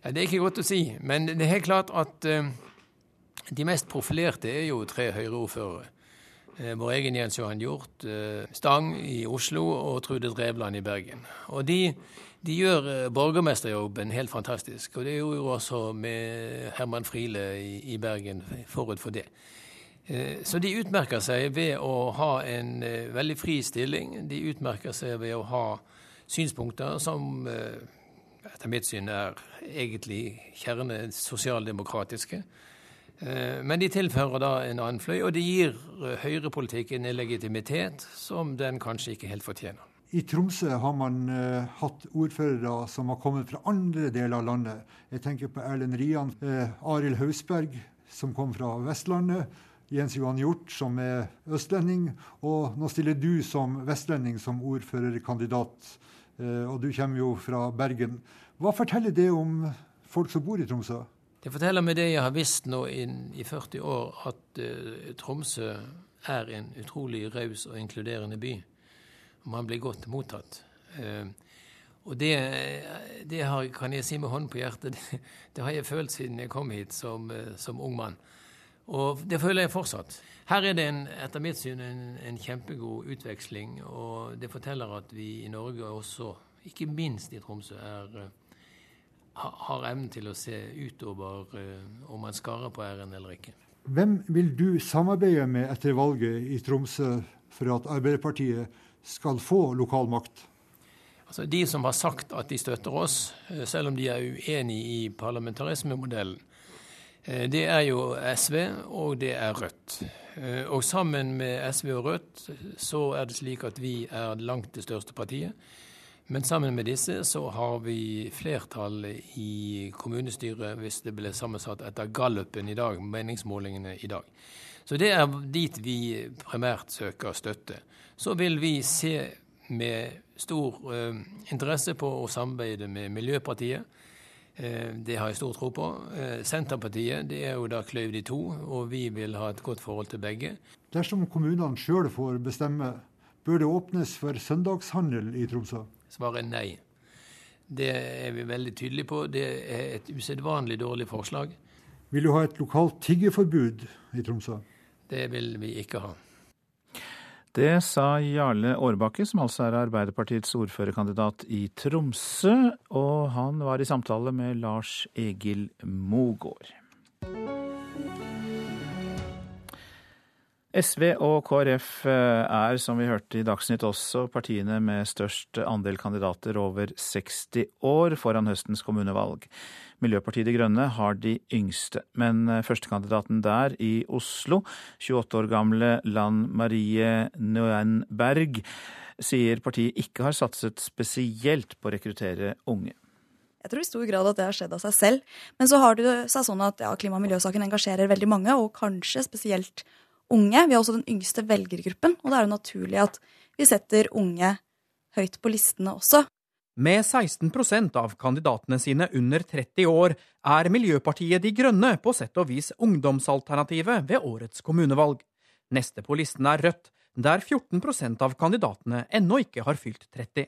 Ja, det er ikke godt å si, men det er helt klart at uh, de mest profilerte er jo tre Høyre-ordførere. Uh, vår egen Jens Johan Hjort uh, Stang i Oslo og Trude Drevland i Bergen. Og de, de gjør borgermesterjobben helt fantastisk. Og det gjorde jo også med Herman Friele i, i Bergen forut for det. Så de utmerker seg ved å ha en veldig fri stilling. De utmerker seg ved å ha synspunkter som etter mitt syn er egentlig kjerne sosialdemokratiske. Eh, men de tilfører da en annen fløy, og det gir eh, høyrepolitikken en legitimitet som den kanskje ikke helt fortjener. I Tromsø har man uh, hatt ordførere som har kommet fra andre deler av landet. Jeg tenker på Erlend Rian, uh, Arild Hausberg, som kom fra Vestlandet. Jens Johan Hjort, som er østlending. Og nå stiller du som vestlending som ordførerkandidat. Uh, og du kommer jo fra Bergen. Hva forteller det om folk som bor i Tromsø? Det forteller meg det jeg har visst nå i 40 år, at uh, Tromsø er en utrolig raus og inkluderende by. Man blir godt mottatt. Uh, og det, det har, kan jeg si med hånden på hjertet, det, det har jeg følt siden jeg kom hit som, som, ung mann. Og det føler jeg fortsatt. Her er det en, etter mitt syn en, en kjempegod utveksling, og det forteller at vi i Norge også, ikke minst i Tromsø, er har evnen til å se utover uh, om man skarer på æren eller ikke. Hvem vil du samarbeide med etter valget i Tromsø for at Arbeiderpartiet skal få lokal makt? Altså, de som har sagt at de støtter oss, eh, selv om de er uenig i parlamentarismemodellen, eh, det er jo SV og det er Rødt. Og sammen med SV og Rødt så er det slik at vi er langt det største partiet. Men sammen med disse så har vi flertall i kommunestyret hvis det ble sammensatt etter gallupen i dag, meningsmålingene i dag. Så det er dit vi primært søker støtte. Så vil vi se med stor uh, interesse på å samarbeide med Miljøpartiet. Uh, det har jeg stor tro på. Uh, Senterpartiet det er jo da kløyvd i to, og vi vil ha et godt forhold til begge. Dersom kommunene sjøl får bestemme, bør det åpnes for søndagshandel i Tromsø? Svaret er nei. Det er vi veldig tydelige på. Det er et usedvanlig dårlig forslag. Vil du ha et lokalt tiggeforbud i Tromsø? Det vil vi ikke ha. Det sa Jarle Årbakke, som altså er Arbeiderpartiets ordførerkandidat i Tromsø. Og han var i samtale med Lars Egil Mogård. SV og KrF eh, er, som vi hørte i Dagsnytt også, partiene med størst andel kandidater over 60 år foran høstens kommunevalg. Miljøpartiet De Grønne har de yngste, men eh, førstekandidaten der i Oslo, 28 år gamle Lan Marie Nøenberg, sier partiet ikke har satset spesielt på å rekruttere unge. Jeg tror i stor grad at det har skjedd av seg selv. Men så har det seg sånn at ja, klima- og miljøsaken engasjerer veldig mange, og kanskje spesielt unge. Vi har også den yngste velgergruppen, og det er jo naturlig at vi setter unge høyt på listene også. Med 16% av kandidatene sine under 30 år er Miljøpartiet De Grønne på sett og vis ungdomsalternativet ved årets kommunevalg. Neste på listen er Rødt, der 14% av kandidatene ennå ikke har fylt 30.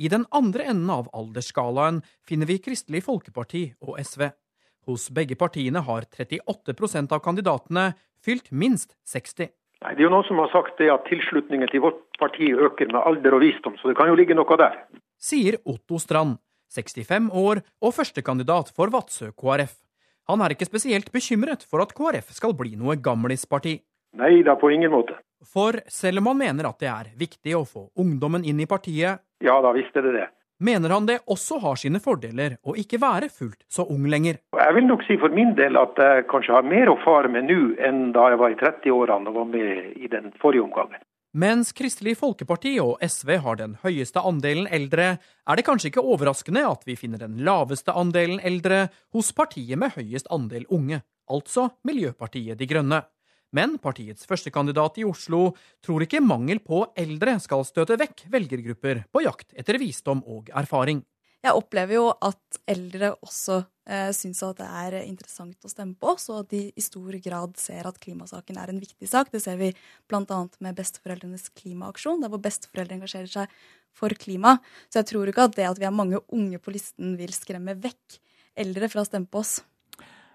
I den andre enden av aldersskalaen finner vi Kristelig Folkeparti og SV. Hos begge partiene har 38% av kandidatene fylt minst 60. Nei, Det er jo noen som har sagt det at tilslutningen til vårt parti øker med alder og visdom, så det kan jo ligge noe der. Sier Otto Strand, 65 år og førstekandidat for Vadsø KrF. Han er ikke spesielt bekymret for at KrF skal bli noe gamlisparti. Nei da, på ingen måte. For selv om han mener at det er viktig å få ungdommen inn i partiet Ja da, visst er det det mener han det også har sine fordeler å ikke være fullt så ung lenger. Jeg vil nok si for min del at jeg kanskje har mer å fare med nå enn da jeg var i 30-årene og var med i den forrige omgangen. Mens Kristelig Folkeparti og SV har den høyeste andelen eldre, er det kanskje ikke overraskende at vi finner den laveste andelen eldre hos partiet med høyest andel unge, altså Miljøpartiet De Grønne. Men partiets førstekandidat i Oslo tror ikke mangel på eldre skal støte vekk velgergrupper på jakt etter visdom og erfaring. Jeg opplever jo at eldre også eh, syns at det er interessant å stemme på oss, og at de i stor grad ser at klimasaken er en viktig sak. Det ser vi bl.a. med Besteforeldrenes klimaaksjon, der hvor besteforeldre engasjerer seg for klima. Så jeg tror ikke at det at vi har mange unge på listen, vil skremme vekk eldre fra å stemme på oss.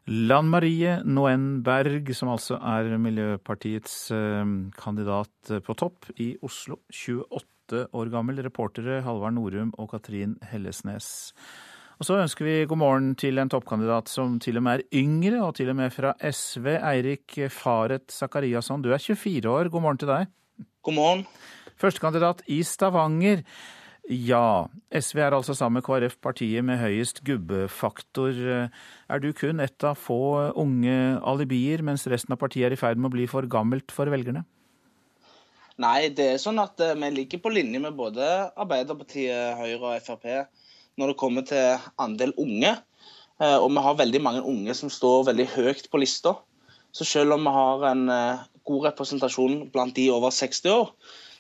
Lan Marie Noen Berg, som altså er Miljøpartiets eh, kandidat på topp i Oslo. 28 år gammel. Reportere Halvard Norum og Katrin Hellesnes. Og så ønsker vi god morgen til en toppkandidat som til og med er yngre, og til og med fra SV. Eirik Faret Sakariasson, du er 24 år. God morgen til deg. God morgen. Førstekandidat i Stavanger. Ja, SV er altså sammen med KrF partiet med høyest gubbefaktor. Er du kun ett av få unge alibier, mens resten av partiet er i ferd med å bli for gammelt for velgerne? Nei, det er sånn at eh, vi ligger på linje med både Arbeiderpartiet, Høyre og Frp når det kommer til andel unge. Eh, og vi har veldig mange unge som står veldig høyt på lista. Så selv om vi har en eh, god representasjon blant de over 60 år,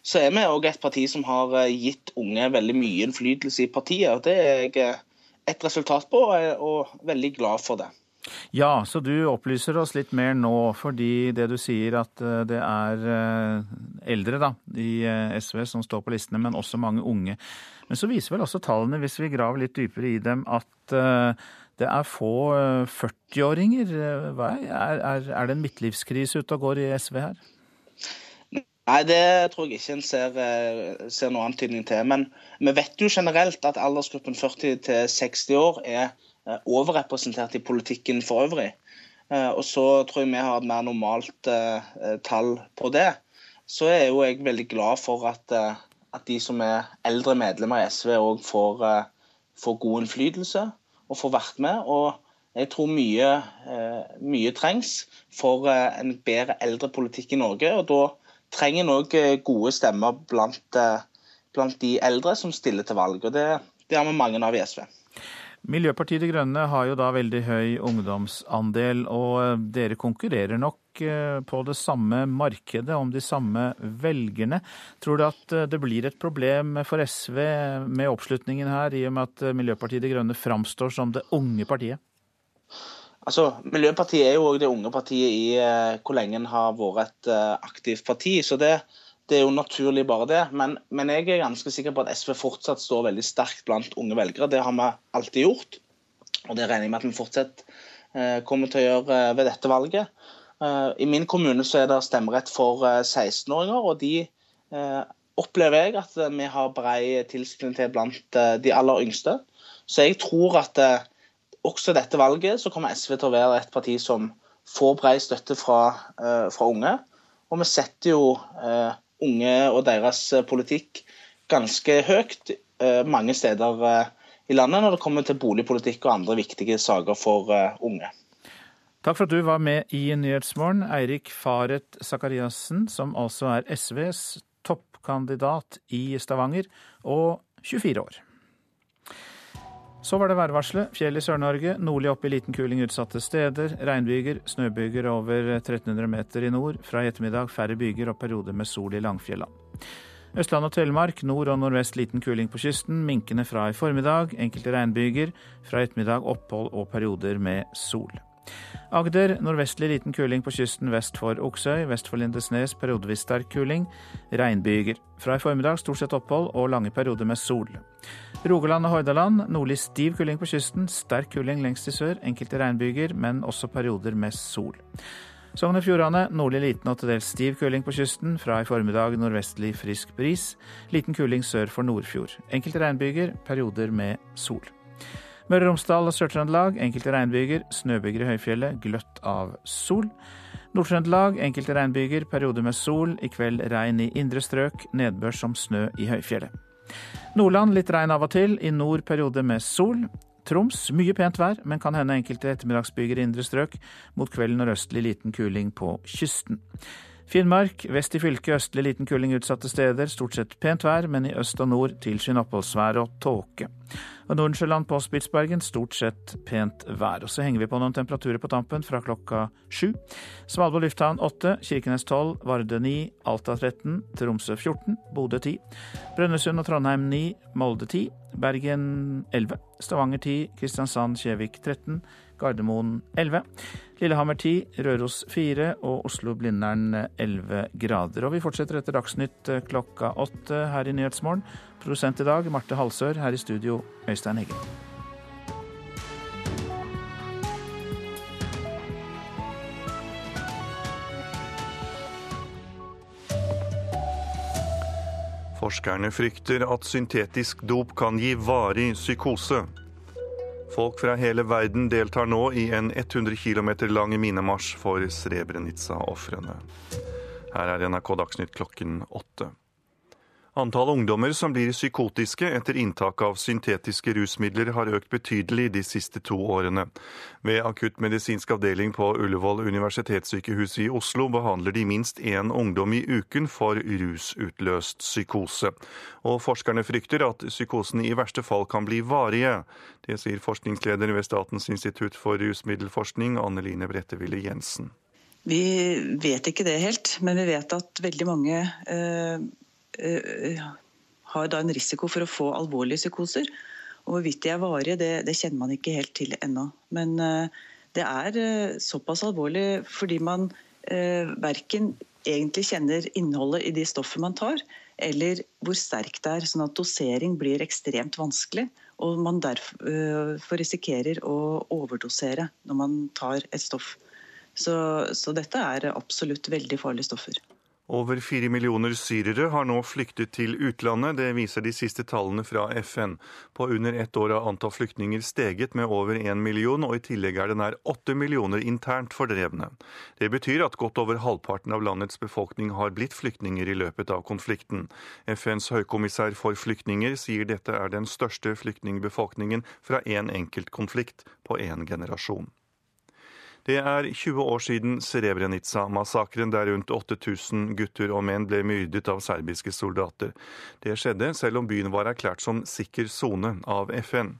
så er vi òg et parti som har gitt unge veldig mye innflytelse i partiet. og Det er jeg et resultat på, og er veldig glad for det. Ja, så du opplyser oss litt mer nå, fordi det du sier at eh, det er eldre da, i SV som står på listene, men også mange unge. Men så viser vel også tallene, hvis vi graver litt dypere i dem, at det er få 40-åringer. Er, er, det en midtlivskrise ute og går i SV her? Nei, det tror jeg ikke en ser, eh, ser noen antydning til. Men vi vet jo generelt at aldersgruppen 40 til 60 år er eh, overrepresentert i politikken for øvrig. Eh, og så tror jeg vi har et mer normalt tall på det. Så er jo jeg veldig glad for at, at de som er eldre medlemmer i SV òg får, får, god innflytelse og får vært med. Og jeg tror mye, mye trengs for en bedre eldrepolitikk i Norge. og da trenger en òg gode stemmer blant, eh, blant, de eldre som stiller til valg. og Det, det har vi mange av i SV. Miljøpartiet De Grønne har jo da veldig høy ungdomsandel, og eh, dere konkurrerer nok på det samme markedet om de samme velgerne. Tror du at det blir et problem for SV med oppslutningen her, i og med at Miljøpartiet De Grønne framstår som det unge partiet? Altså, Miljøpartiet er jo òg det unge partiet i hvor lenge en har vært et aktivt parti. Så det, det, er jo naturlig bare det. Men, men, jeg er ganske sikker på at SV fortsatt står veldig sterkt blant unge velgere. Det har vi alltid gjort. Og det regner jeg med at vi fortsatt uh, kommer til å gjøre ved dette valget. I min kommune så er det stemmerett for 16-åringer, og de opplever jeg at vi har brei tilslutning til blant de aller yngste. Så jeg tror at også dette valget så kommer SV til å være et parti som får bred støtte fra, fra unge. Og vi setter jo unge og deres uh, politikk ganske høyt mange steder i landet når det kommer til boligpolitikk og andre viktige saker for unge. Takk for at du var med i Nyhetsmorgen, Eirik Faret Sakariassen, som altså er SVs toppkandidat i Stavanger, og 24 år. Så var det værvarselet. Fjell i Sør-Norge, nordlig opp i liten kuling utsatte steder. Regnbyger, snøbyger over 1300 meter i nord. Fra i ettermiddag færre byger og perioder med sol i Langfjella. Østland og Telemark, nord og nordvest liten kuling på kysten. Minkende fra i formiddag. Enkelte regnbyger. Fra i ettermiddag opphold og perioder med sol. Agder nordvestlig liten kuling på kysten vest for Oksøy. Vest for Lindesnes periodevis sterk kuling. Regnbyger. Fra i formiddag stort sett opphold og lange perioder med sol. Rogaland og Hordaland nordlig stiv kuling på kysten, sterk kuling lengst i sør, enkelte regnbyger, men også perioder med sol. Sogn og Fjordane nordlig liten og til dels stiv kuling på kysten, fra i formiddag nordvestlig frisk bris. Liten kuling sør for Nordfjord. Enkelte regnbyger, perioder med sol. Møre og Romsdal og Sør-Trøndelag enkelte regnbyger, snøbyger i høyfjellet, gløtt av sol. Nord-Trøndelag enkelte regnbyger, perioder med sol. I kveld regn i indre strøk, nedbør som snø i høyfjellet. Nordland litt regn av og til, i nord periode med sol. Troms mye pent vær, men kan hende enkelte ettermiddagsbyger i indre strøk. Mot kvelden nordøstlig liten kuling på kysten. Finnmark vest i fylket østlig liten kuling utsatte steder. Stort sett pent vær, men i øst og nord tilskyende oppholdsvær og tåke. Og Nordensjøland på Spitsbergen stort sett pent vær. Og så henger vi på noen temperaturer på tampen fra klokka sju. Svalbard lufthavn åtte, Kirkenes tolv, Varde ni, Alta 13, Tromsø 14, Bodø 10, Brønnøysund og Trondheim 9, Molde 10, Bergen 11, Stavanger 10, Kristiansand, Kjevik 13, Gardermoen 11, Lillehammer 10, Røros 4 og Oslo-Blindern 11 grader. Og vi fortsetter etter Dagsnytt eh, klokka åtte her i Nyhetsmorgen. Produsent i dag Marte Halsør, her i studio Øystein Heggen. Forskerne frykter at syntetisk dop kan gi varig psykose. Folk fra hele verden deltar nå i en 100 km lang minemarsj for Srebrenica-ofrene. Her er NRK Dagsnytt klokken åtte. Antall ungdommer som blir psykotiske etter inntak av syntetiske rusmidler har økt betydelig de siste to årene. Ved akuttmedisinsk avdeling på Ullevål universitetssykehus i Oslo behandler de minst én ungdom i uken for rusutløst psykose. Og forskerne frykter at psykosene i verste fall kan bli varige. Det sier forskningsleder ved Statens institutt for rusmiddelforskning, Anne Line Bretteville Jensen. Vi vet ikke det helt, men vi vet at veldig mange Eh, har da en risiko for å få alvorlige psykoser. Og Hvorvidt de er varige, det, det, kjenner man ikke helt til ennå. Men uh, det er uh, såpass alvorlig fordi man verken egentlig kjenner innholdet i de stoffene man tar, eller hvor sterkt det er. Sånn at dosering blir ekstremt vanskelig. Og man derfor risikerer å overdosere når man tar et stoff. Så, så dette er absolutt veldig farlige stoffer. Over fire millioner syrere har nå flyktet til utlandet, det viser de siste tallene fra FN. På under ett år har antall flyktninger steget med over én million, og i tillegg er det nær åtte millioner internt fordrevne. Det betyr at godt over halvparten av landets befolkning har blitt flyktninger i løpet av konflikten. FNs høykommissær for flyktninger sier dette er den største flyktningbefolkningen fra én en enkelt konflikt på én generasjon. Det er 20 år siden Srebrenica-massakren, der rundt 8000 gutter og menn ble myrdet av serbiske soldater. Det skjedde selv om byen var erklært som sikker sone av FN.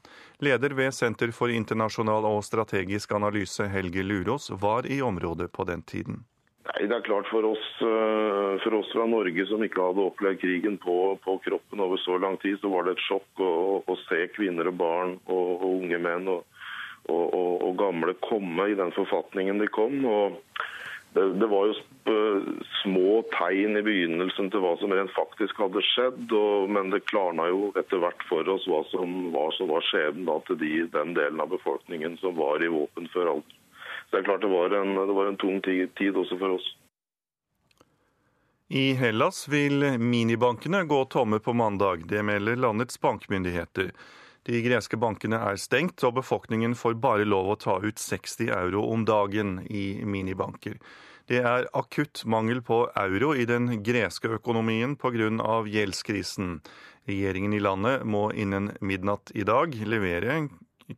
Leder ved Senter for internasjonal og strategisk analyse, Helge Lurås, var i området på den tiden. Nei, det er klart For oss, eh, for oss fra Norge som ikke hadde opplevd krigen på, på, kroppen over så lang tid, så var det et sjokk å, å se kvinner og barn og, og unge menn og, og, og, og, gamle komme i den forfatningen de kom. og det, det, var jo små tegn i begynnelsen til hva som rent faktisk hadde skjedd, og, men det klarna jo etter hvert for oss hva som var, så var skjebnen til de, den delen av befolkningen som var i våpen før alt. Så det er klart det var en, det var en tung tid også for oss. I Hellas vil minibankene gå tomme på mandag. Det melder landets bankmyndigheter. De greske bankene er stengt, og befolkningen får bare lov å ta ut 60 euro om dagen i minibanker. Det er akutt mangel på euro i den greske økonomien pga. gjeldskrisen. Regjeringen i landet må innen midnatt i dag levere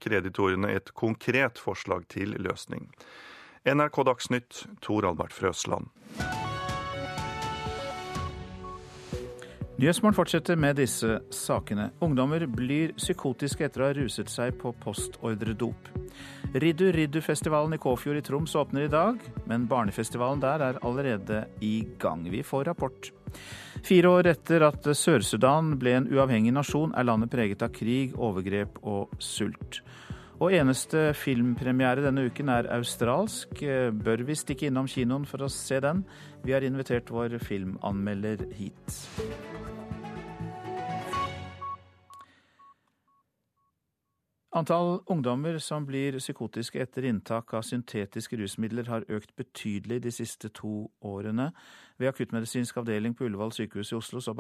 kreditorene et konkret forslag til løsning. NRK Dagsnytt, Tor Albert Frøsland. Nyhetsmorgen fortsetter med disse sakene. Ungdommer blir psykotiske etter å ha ruset seg på postordredop. Riddu Riddu-festivalen i Kåfjord i Troms åpner i dag, men barnefestivalen der er allerede i gang. Vi får rapport. Fire år etter at Sør-Sudan ble en uavhengig nasjon, er landet preget av krig, overgrep og sult. Og eneste filmpremiere denne uken er australsk. Bør vi stikke innom kinoen for å se den? Vi har invitert vår filmanmelder hit. Antall ungdommer som blir psykotiske etter inntak av syntetiske rusmidler har økt betydelig de siste to årene. Ved akuttmedisinsk avdeling på Ullevål sykehus i Oslo så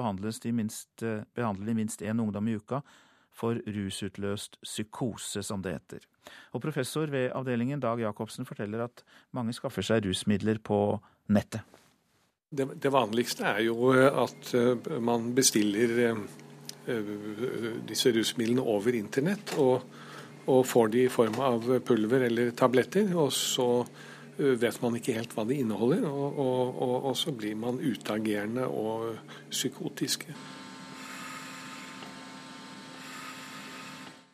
de minst, eh, behandler én ungdom i uka for rusutløst psykose, som det heter. Og professor ved avdelingen Dag Jacobsen forteller at mange skaffer seg rusmidler på nettet. Det, det vanligste er jo at eh, man bestiller eh, disse rusmidlene over internett. og og får de i form av pulver eller tabletter. Og så eh, vet man ikke helt hva de inneholder, og, og, og, og så blir man utagerende og psykotiske.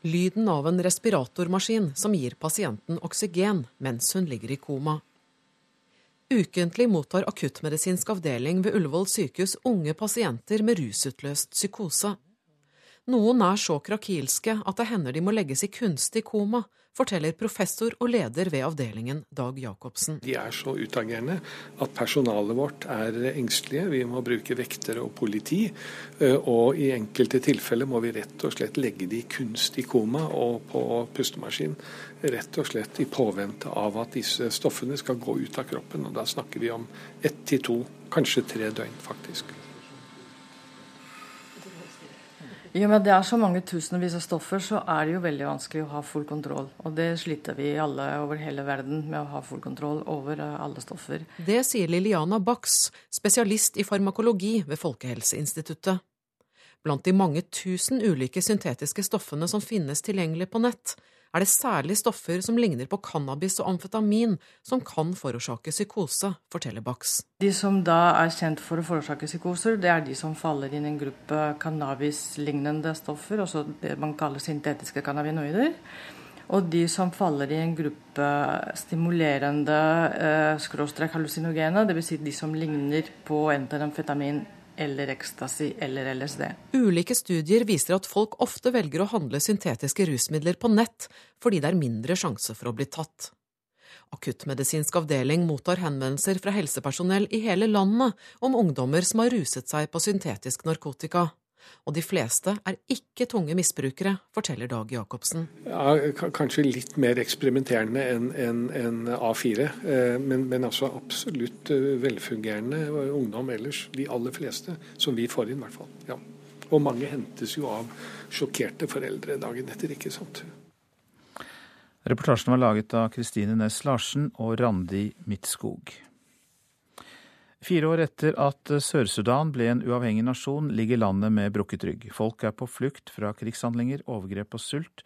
Lyden av en respiratormaskin som gir pasienten oksygen mens hun ligger i koma. Ukentlig mottar akuttmedisinsk avdeling ved Ullevål sykehus unge pasienter med rusutløst psykose. Noen er så krakilske at det hender de må legges i kunstig koma, forteller professor og leder ved avdelingen Dag Jacobsen. De er så utagerende at personalet vårt er engstelige. Vi må bruke vektere og politi. Eh, og i enkelte tilfeller må vi rett og slett legge de i kunstig koma og på pustemaskin. Rett og slett i påvente av at disse stoffene skal gå ut av kroppen. Og da snakker vi om ett til to, kanskje tre døgn, faktisk. I og med at det er så mange tusenvis av stoffer, så er det jo veldig vanskelig å ha full kontroll. Og det sliter vi alle over hele verden med å ha full kontroll over eh, alle stoffer. Det sier Liliana Bax, spesialist i farmakologi ved Folkehelseinstituttet. Blant de mange tusen ulike syntetiske stoffene som finnes tilgjengelig på nett, er det særlig stoffer som ligner på cannabis og amfetamin, som kan forårsake psykose, forteller Bax. De som da er kjent for å forårsake psykoser, det er de som faller inn i en gruppe cannabis-lignende stoffer, også det man kaller syntetiske cannabinoider. Og de som faller i en gruppe stimulerende eh, skråstrek hallusinogene, dvs. Si de som ligner på enten amfetamin eller ecstasy eller LSD. Ulike studier viser at folk ofte velger å handle syntetiske rusmidler på nett fordi det er mindre sjanse for å bli tatt. Akuttmedisinsk avdeling mottar henvendelser fra helsepersonell i hele landet om ungdommer som har ruset seg på syntetisk narkotika og de fleste er ikke tunge misbrukere, forteller Dag Jacobsen. Ja, kanskje litt mer eksperimenterende enn en, en A4, eh, men, men, altså absolutt eh, velfungerende ungdom ellers. De aller fleste, som vi får inn i hvert fall. Ja. Og mange hentes jo av sjokkerte foreldre dagen etter, ikke sant. Reportasjen var laget av Kristine Næss Larsen og Randi Midtskog. Fire år etter at Sør-Sudan ble en uavhengig nasjon, ligger landet med brukket rygg. Folk er på flukt fra krigshandlinger, overgrep og sult.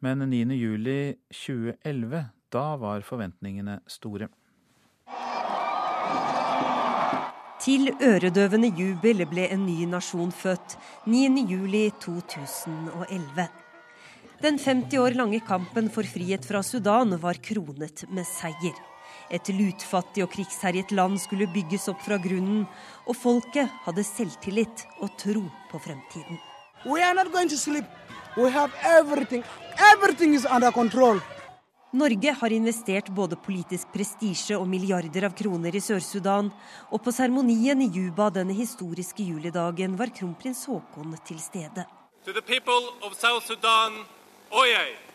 Men 9.07.2011, da var forventningene store. Til øredøvende jubel ble en ny nasjon født 9.07.2011. Den 50 år lange kampen for frihet fra Sudan var kronet med seier. Et lutfattig og krigsherjet land skulle bygges opp fra grunnen, og folket hadde selvtillit og tro på fremtiden. Everything. Everything Norge har investert både politisk prestisje og milliarder av kroner i Sør-Sudan, og på seremonien i Juba denne historiske julidagen var kronprins Haakon til stede. To the people of South Sudan, oyez!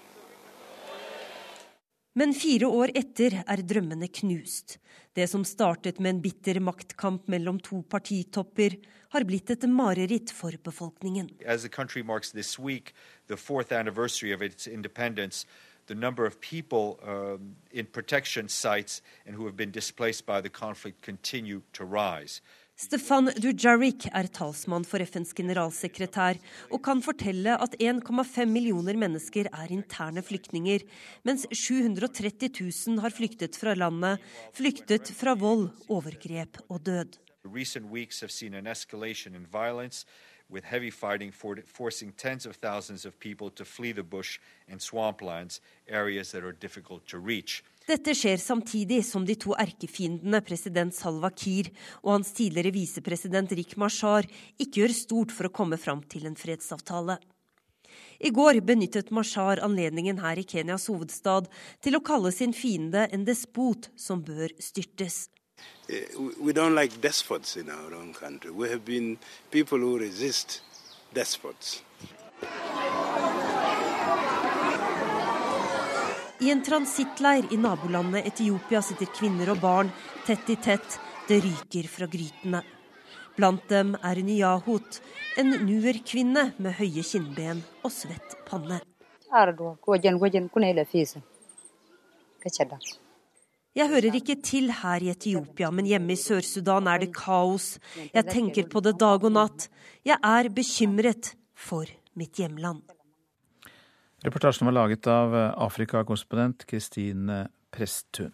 Men fire år etter er drømmene knust. Det som startet med en bitter maktkamp mellom to partitopper, har blitt et mareritt for befolkningen. Week, the number of people um, in protection sites and who have been displaced by the conflict continue to rise. Stefan Dujaric er talsmann for FNs generalsekretær og kan fortelle at 1,5 millioner mennesker er interne flyktninger, mens 730 000 har flyktet fra landet, flyktet fra vold, overgrep og død. With heavy fighting for, forcing tens of thousands of people to flee the bush and swamplands, areas that are difficult to reach. Dette skjer samtidig som de to erkefiendene president Salwa Kiir og hans tidligere visepresident Rik Mashar ikke gjør stort for å komme fram til en fredsavtale. I går benyttet Mashar anledningen her i Kenyas hovedstad til å kalle sin fiende en despot som bør styrtes. Eh, we don't like despots in our own country. We have been people who resist. I en transittleir i nabolandet Etiopia sitter kvinner og barn tett i tett. Det ryker fra grytene. Blant dem er Nyahot, en nuer-kvinne med høye kinnben og svett panne. Jeg hører ikke til her i Etiopia, men hjemme i Sør-Sudan er det kaos. Jeg tenker på det dag og natt. Jeg er bekymret for mitt hjemland. Reportasjen var laget av eh, Afrikakorrespondent Kristine Presttun.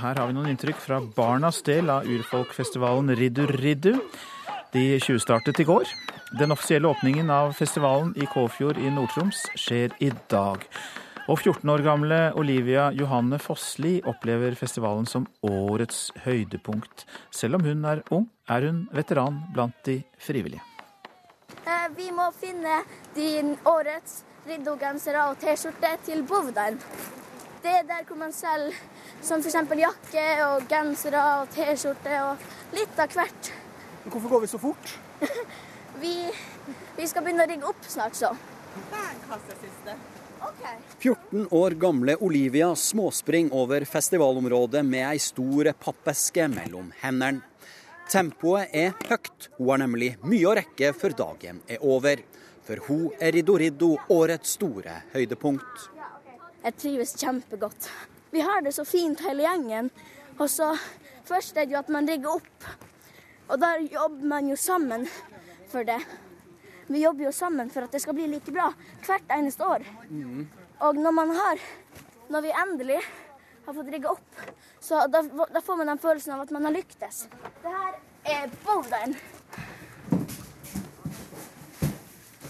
Her har vi noen inntrykk fra barnas del av urfolkfestivalen Riddu Riddu. De tjuvstartet i går. Den offisielle åpningen av festivalen i Kåfjord i Nord-Troms skjer i dag. Og 14 år gamle Olivia Johanne Fossli opplever festivalen som årets høydepunkt. Selv om hun er ung, er hun veteran blant de frivillige. Eh, vi må finne din årets riddogensere og T-skjorte til Bovdan. Det er der hvor man selger som f.eks. jakke og gensere og T-skjorte og litt av hvert. Hvorfor går vi så fort? vi, vi skal begynne å rigge opp snart, så. 14 år gamle Olivia småspringer over festivalområdet med ei stor pappeske mellom hendene. Tempoet er høyt, hun har nemlig mye å rekke før dagen er over. For hun er Riddo Riddo årets store høydepunkt. Jeg trives kjempegodt. Vi har det så fint hele gjengen. Og så Først er det jo at man rigger opp, og da jobber man jo sammen for det. Vi jobber jo sammen for at det skal bli like bra hvert eneste år. Mm. Og når man har Når vi endelig har fått rigga opp, så da, da, får man den følelsen av at man har lyktes. Det her er boulderen.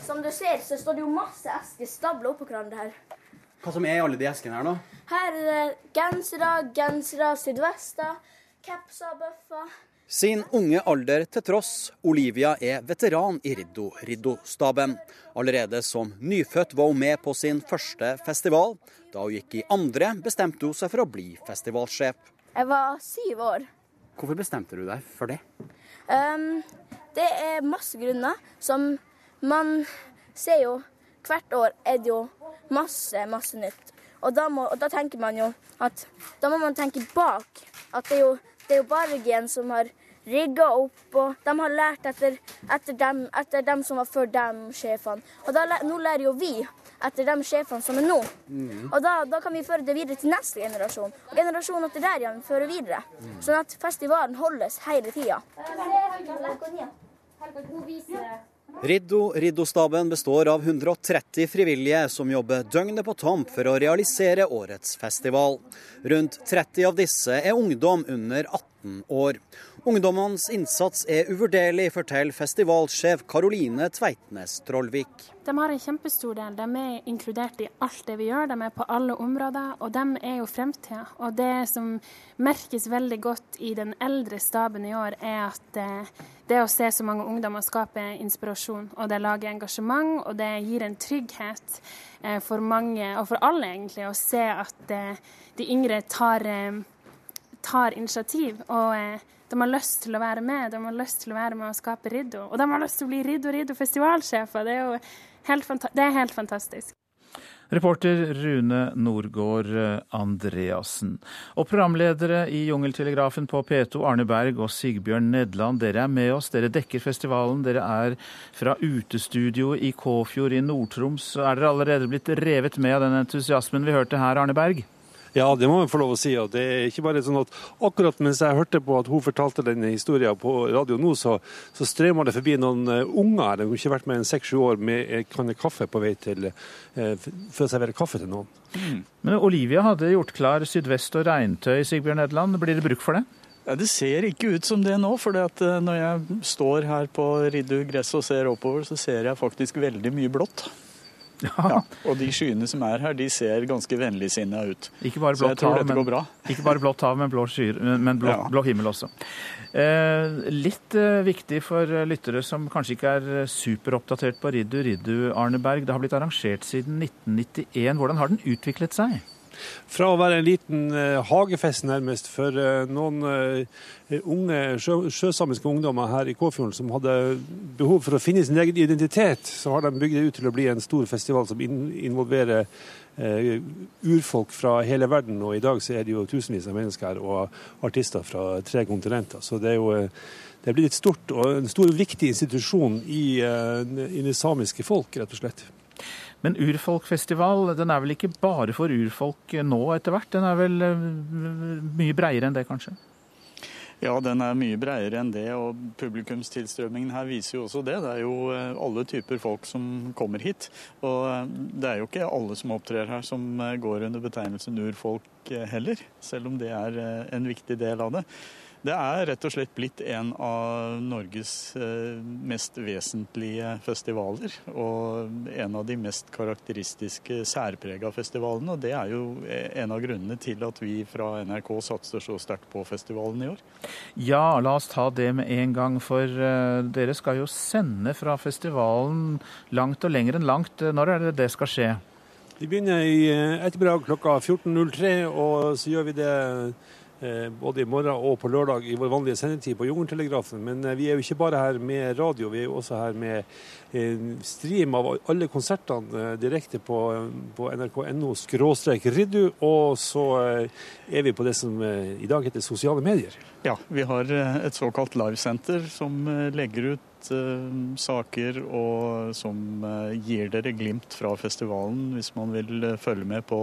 Som du ser, så står det jo masse esker stabla oppå hverandre her. Hva som er i alle de eskene her, da? Her er det gensere, gensere, sydvester, capser, bøffer. Sin unge alder til tross, Olivia er veteran i Riddo-Riddo-staben. Allerede som nyfødt var hun med på sin første festival. Da hun gikk i andre, bestemte hun seg for å bli festivalsjef. Jeg var syv år. Hvorfor bestemte du deg for det? Um, det er masse grunner. Som man ser jo Hvert år er det jo masse, masse nytt. Og da, må, og da tenker man jo at Da må man tenke bak. At det er jo det er jo bare Gen som har rigga opp, og de har lært etter, etter, dem, etter dem som var før dem, sjefene. Og da, nå lærer jo vi etter de sjefene som er nå. Mm. Og da, da, kan vi føre det videre til neste generasjon. Og generasjonen etter der igjen fører videre. Mm. Sånn at festivalen holdes hele tida. Riddo Riddo-staben består av 130 frivillige som jobber døgnet på Tomp for å realisere årets festival. Rundt 30 av disse er ungdom under 18 år. Ungdommenes innsats er uvurderlig, forteller festivalsjef Karoline Tveitnes Trollvik. De har en kjempestor del. De er inkludert i alt det vi gjør. De er på alle områder, og de er jo fremtida. Og det som merkes veldig godt i den eldre staben i år, er at eh, det å se så mange ungdommer skaper inspirasjon. Og det lager engasjement, og det gir en trygghet eh, for mange, og for alle egentlig, å se at eh, de yngre tar, tar initiativ. og de har lyst til å være med, de har lyst til å være med og skape Riddo. Og de har lyst til å bli Riddo Riddo festivalsjefer. Det er jo helt, det er helt fantastisk. Reporter Rune Norgård Andreassen. Og programledere i Jungeltelegrafen på P2, Arne Berg og Sigbjørn Nedland, dere er med oss. Dere dekker festivalen. Dere er fra utestudioet i Kåfjord i Nord-Troms. Er dere allerede blitt revet med av den entusiasmen vi hørte her, Arne Berg? Ja, det må man få lov å si. og det er ikke bare sånn at Akkurat mens jeg hørte på at hun fortalte denne historien på radio nå, så, så strømmer det forbi noen uh, unger. De har ikke vært med en seks-sju år med en kanne kaffe på vei til uh, for å servere kaffe til noen. Mm. Men Olivia hadde gjort klar sydvest og regntøy, Sigbjørn Edland. Blir det bruk for det? Ja, det ser ikke ut som det nå. for eh, når jeg står her på Riddu gress og ser oppover, så ser jeg faktisk veldig mye blått. Ja. Og de skyene som er her, de ser ganske vennligsinna ut. Ikke bare blått hav, men, ikke bare blått hav, men blå, skyer, men blå, ja. blå himmel også. Eh, litt eh, viktig for lyttere som kanskje ikke er superoppdatert på Riddu Riddu, Arneberg. Det har blitt arrangert siden 1991. Hvordan har den utviklet seg? Fra å være en liten uh, hagefest nærmest for uh, noen uh, unge sjø, sjøsamiske ungdommer her i Kåfjorden som hadde behov for å finne sin egen identitet, så har de bygd det ut til å bli en stor festival som in involverer urfolk fra hele verden. Og i dag så er det jo tusenvis av mennesker her og artister fra tre kontinenter. Så det er jo det blitt et stort og en stor viktig institusjon i, i det samiske folk, rett og slett. Men urfolkfestival den er vel ikke bare for urfolk nå etter hvert? Den er vel eh, mye breiere enn det, kanskje? Ja, den er mye breiere enn det, og publikumstilstrømmingen her viser jo også det. Det er jo eh, alle typer folk som kommer hit. Og eh, det er jo ikke alle som opptrer her som går under betegnelsen urfolk heller, selv om det er en viktig del av det. Det er rett og slett blitt en av Norges eh, mest vesentlige festivaler. Og en av de mest karakteristiske særprega festivalene. Og det er jo en av grunnene til at vi fra NRK satser så sterkt på festivalen i år. Ja, la oss ta det med en gang. For uh, dere skal jo sende fra festivalen langt og lenger enn langt. Når er det det skal skje? Vi begynner i eh, ettermiddag klokka 14.03, og så gjør vi det Eh, både i morgen og på lørdag i vår vanlige sendetid på Jungeltelegrafen. Men eh, vi er jo ikke bare her med radio, vi er jo også her med stream av alle konsertene direkte på, på nrk.no skråstrek riddu. Og så er vi på det som i dag heter sosiale medier. Ja, vi har et såkalt livesenter som legger ut uh, saker og som uh, gir dere glimt fra festivalen hvis man vil uh, følge med på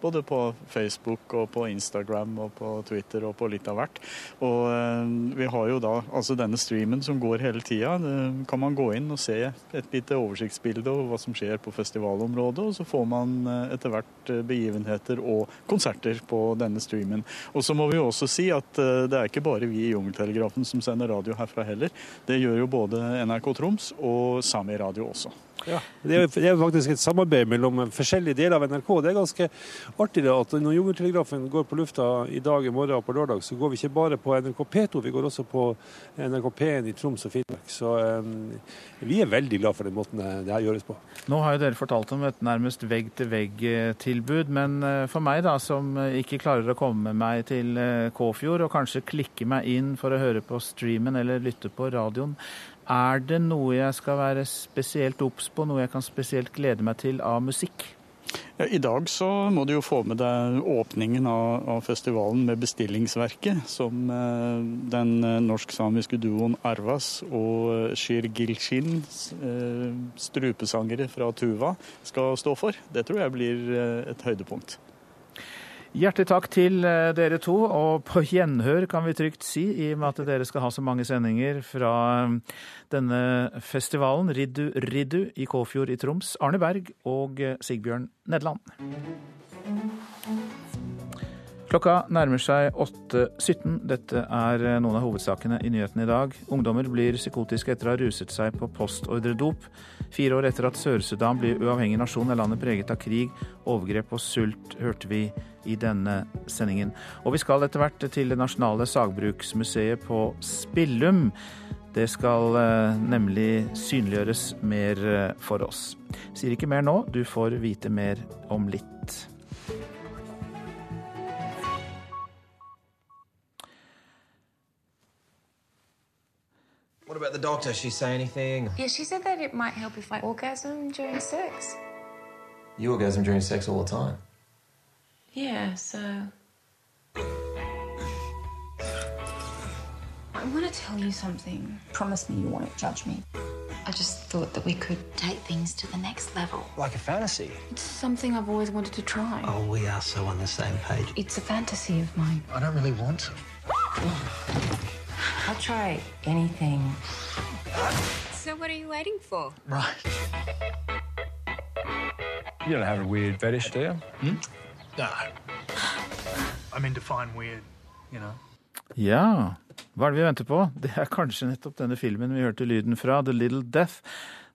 både på Facebook og på Instagram og på Twitter og på litt av hvert. Og vi har jo da altså denne streamen som går hele tida. kan man gå inn og se et lite oversiktsbilde over hva som skjer på festivalområdet, og så får man etter hvert begivenheter og konserter på denne streamen. Og så må vi jo også si at det er ikke bare vi i Jungeltelegrafen som sender radio herfra heller. Det gjør jo både NRK Troms og Sami Radio også. Ja, det er, det er, faktisk et samarbeid mellom forskjellige deler av NRK. Det er ganske artig at når Jungeltelegrafen går på lufta i dag, i morgen og på lørdag, så går vi ikke bare på NRK P2, vi går også på NRK P1 i Troms og Finnmark. Så um, vi er veldig glad for den måten det her gjøres på. Nå har jo dere fortalt om et nærmest vegg-til-vegg-tilbud, men eh, for meg da, som ikke klarer å komme meg til eh, Kåfjord og kanskje klikke meg inn for å høre på streamen eller lytte på radioen, er det noe jeg skal være spesielt obs på, noe jeg kan spesielt glede meg til av musikk? Ja, I dag så må du jo få med deg åpningen av, av festivalen med bestillingsverket, som eh, den eh, norsk-samiske duoen Arvas og eh, Shir Gilshin, eh, strupesangere fra Tuva, skal stå for. Det tror jeg blir eh, et høydepunkt. Hjertelig takk til eh, dere to, og på gjenhør kan vi trygt si, i og med at dere skal ha så mange sendinger fra eh, denne festivalen, Riddu Riddu i Kåfjord i Troms. Arne Berg og eh, Sigbjørn Nedland. Klokka nærmer seg 8.17. Dette er noen av hovedsakene i nyhetene i dag. Ungdommer blir psykotiske etter å ha ruset seg på postordredop. Fire år etter at Sør-Sudan blir uavhengig nasjon, er landet preget av krig, overgrep og sult, hørte vi i denne sendingen. Og vi skal etter hvert til det nasjonale sagbruksmuseet på Spillum. Det skal eh, nemlig synliggjøres mer eh, for oss. Sier ikke mer nå, du får vite mer om litt. What about the doctor? She say anything? Yeah, she said that it might help if I orgasm during sex. You orgasm during sex all the time. Yeah, so. I want to tell you something. Promise me you won't judge me. I just thought that we could take things to the next level. Like a fantasy? It's something I've always wanted to try. Oh, we are so on the same page. It's a fantasy of mine. I don't really want to. I'll try anything. So, what are you waiting for? Right. You don't have a weird fetish, do you? Hmm? No. I mean, define weird, you know. Ja, hva er det vi venter på? Det er kanskje nettopp denne filmen vi hørte lyden fra, The Little Death.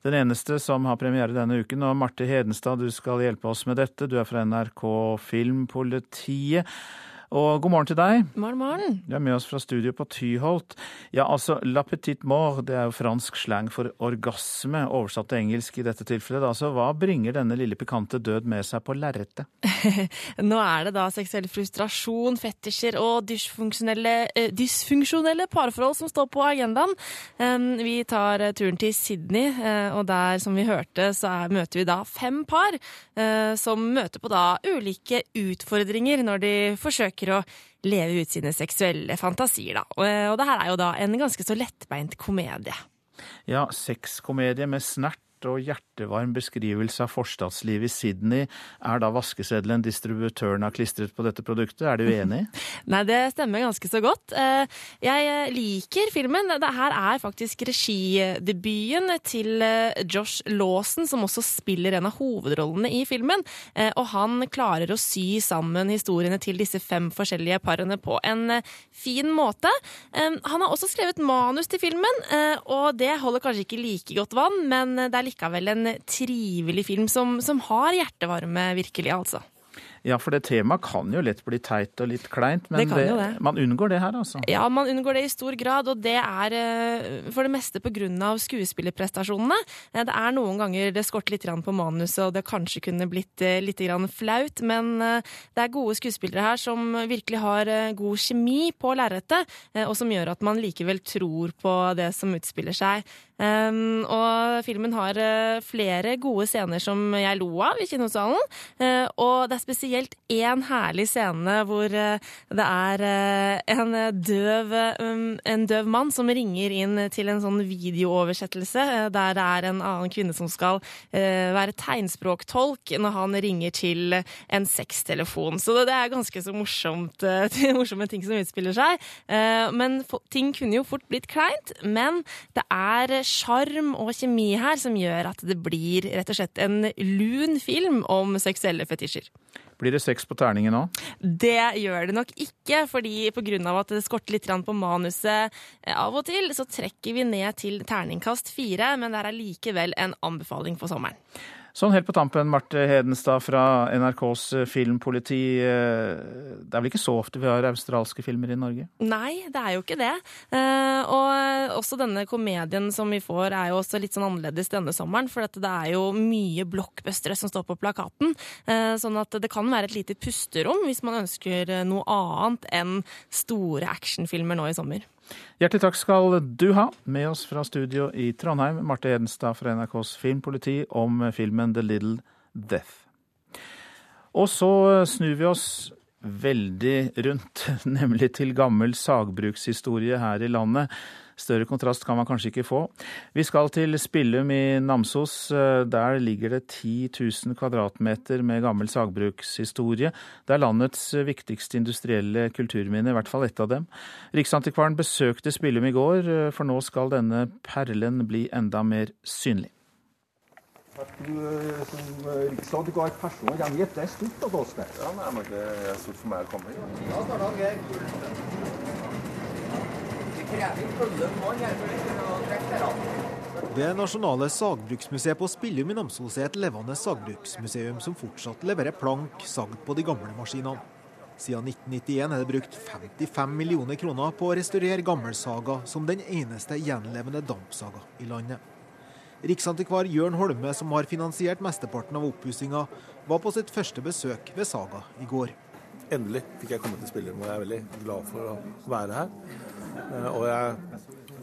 Den eneste som har premiere denne uken. Og Marte Hedenstad, du skal hjelpe oss med dette. Du er fra NRK Filmpolitiet. Og god morgen til deg. Morgen, morgen. Du er med oss fra studio på Tyholt. Ja, altså, la petite mort, det er jo fransk slang for orgasme, oversatt til engelsk i dette tilfellet. Altså, hva bringer denne lille pikante død med seg på lerretet? Nå er det da seksuell frustrasjon, fetisjer og dysfunksjonelle, eh, dysfunksjonelle parforhold som står på agendaen. Um, vi tar eh, turen til Sydney, uh, og der, som vi hørte, så er, møter vi da fem par uh, som møter på da ulike utfordringer når de forsøker å leve ut sine seksuelle fantasier, da. Og, og det her er jo da en ganske så lettbeint komedie. Ja, sexkomedie med snert og hjertevarm beskrivelse av forstadslivet i Sydney. Er da vaskeseddelen distributøren har klistret på dette produktet? Er du enig? Nei, det stemmer ganske så godt. Eh, jeg liker filmen. Det her er faktisk regidebuten til eh, Josh Lawson, som også spiller en av hovedrollene i filmen. Eh, og han klarer å sy sammen historiene til disse fem forskjellige parene på en fin måte. Han har også skrevet manus til filmen, og det holder kanskje ikke like godt vann, men det er likevel en trivelig film som, som har hjertevarme, virkelig, altså. Ja, for det temaet kan jo lett bli teit og litt kleint, men Det det. man unngår det her, altså. Ja, man unngår det i stor grad, og det er eh, for det meste pga. skuespillerprestasjonene. Eh, Det er noen ganger det skorter litt på manuset, og det kanskje kunne blitt eh, litt flaut, men det er gode skuespillere her som virkelig har god kjemi på lerretet, og som gjør at man likevel tror på det som utspiller seg. Um, og filmen har uh, flere gode scener som jeg lo av i kinosalen. Uh, og det er spesielt én herlig scene hvor uh, det er en, døv, um, en døv mann som ringer inn til en sånn videooversettelse, der det er en annen kvinne som skal være tegnspråktolk når han ringer til en sextelefon. Så det, det er ganske så morsomt, morsomme ting som utspiller seg. Men ting kunne jo fort blitt kleint, men det er sjarm og kjemi her som gjør at det blir rett og slett en lun film om seksuelle fetisjer. Blir det sex på terningen nå? Det gjør det nok ikke, fordi pga. at det skorter litt på manuset eh, av og til, så trekker vi ned til terningkast fire, men det er allikevel en anbefaling for sommeren. Sånn helt på tampen, Marte Hedenstad fra NRKs filmpoliti. Eh, Det er vel ikke så ofte vi har australske filmer i Norge? Nei, det er jo ikke det. Eh, og også denne komedien som vi får, er jo også litt sånn annerledes denne sommeren. For det er jo mye blockbustere som står på plakaten. Eh, sånn at det kan være et lite pusterom hvis man ønsker eh, noe annet enn store actionfilmer nå i sommer. Hjertelig takk skal du ha, med oss fra studio i Trondheim, Marte Hedenstad fra NRKs filmpoliti, om filmen The Little Death. Og så snur vi oss veldig rundt, nemlig til gammel sagbrukshistorie her i landet. Større kontrast kan man kanskje ikke få. Vi skal til Spillum i Namsos. Der ligger det 10 000 kvadratmeter med gammel sagbrukshistorie. Det er landets viktigste industrielle kulturminne, i hvert fall ett av dem. Riksantikvaren besøkte Spillum i går, for nå skal denne perlen bli enda mer synlig. At du eh, som eh, personlig hit, det er stort av oss det. Ja, nei, men det er stort for meg å komme hit. Ja, starter Geir. Det krever følge mann her for å trekke dere. Det nasjonale sagbruksmuseet på Spillum i Namsos er et levende sagbruksmuseum som fortsatt leverer plank sagd på de gamle maskinene. Siden 1991 er det brukt 55 millioner kroner på å restaurere gammelsaga som den eneste gjenlevende dampsaga i landet. Riksantikvar Jørn Holme, som har finansiert mesteparten av oppussinga, var på sitt første besøk ved Saga i går. Endelig fikk jeg komme til spillerommet. jeg er veldig glad for å være her. Eh, Og jeg er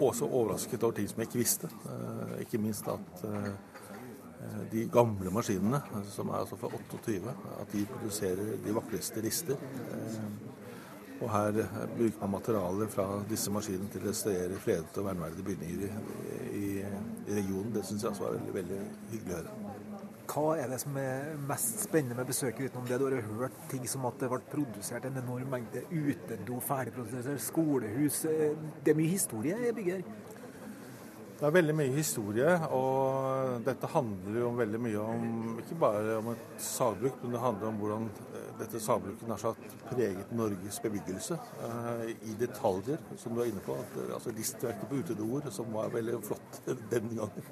også overrasket over ting som jeg ikke visste. Eh, Ikke minst at eh, de gamle maskinene, som er altså fra 28, at de produserer de vakreste lister. Og her bruker man materialer fra disse maskinene til å restaurere fredede og verneverdige bygninger i, i, i regionen. Det syns jeg også var veldig, veldig hyggelig å høre. Hva er det som er mest spennende med besøket utenom det du har hørt? Ting som at det ble produsert en enorm mengde utedo, ferdigprodusert skolehus. eh, Det er mye historie i bygget her. Det er veldig mye historie, og dette handler jo veldig mye om ikke bare om et sagbruk, men det handler om hvordan eh, dette sagbruket nær sagt preget Norges bebyggelse eh, i detaljer, som du er inne på. At, eh, altså Listverket på utedoer, som var veldig flott den gangen,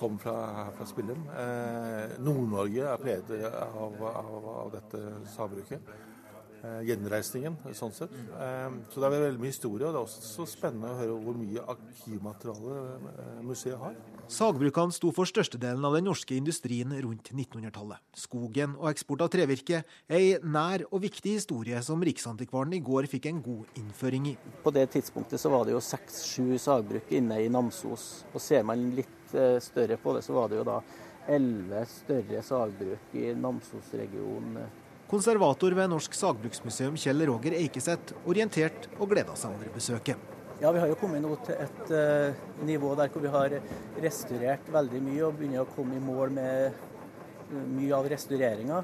kom fra, fra Spillum. Eh, Nord-Norge er preget av, av, av dette sagbruket. Eh, gjenreisningen, sånn sett. Eh, så det er veldig mye historie, og det er også spennende å høre hvor mye arkivmateriale eh, museet har. Sagbrukene sto for størstedelen av den norske industrien rundt 1900-tallet. Skogen og eksport av trevirke er ei nær og viktig historie som Riksantikvaren i går fikk en god innføring i. På det tidspunktet så var det jo seks-sju sagbruk inne i Namsos. Og ser man litt større på det, så var det jo da elleve større sagbruk i Namsos-regionen. Konservator ved Norsk Sagbruksmuseum Kjell Roger Eikeseth orientert og gleda seg over besøket. Ja, Vi har jo kommet nå til et uh, nivå der hvor vi har restaurert veldig mye og begynner å komme i mål med eh, mye av restaureringa.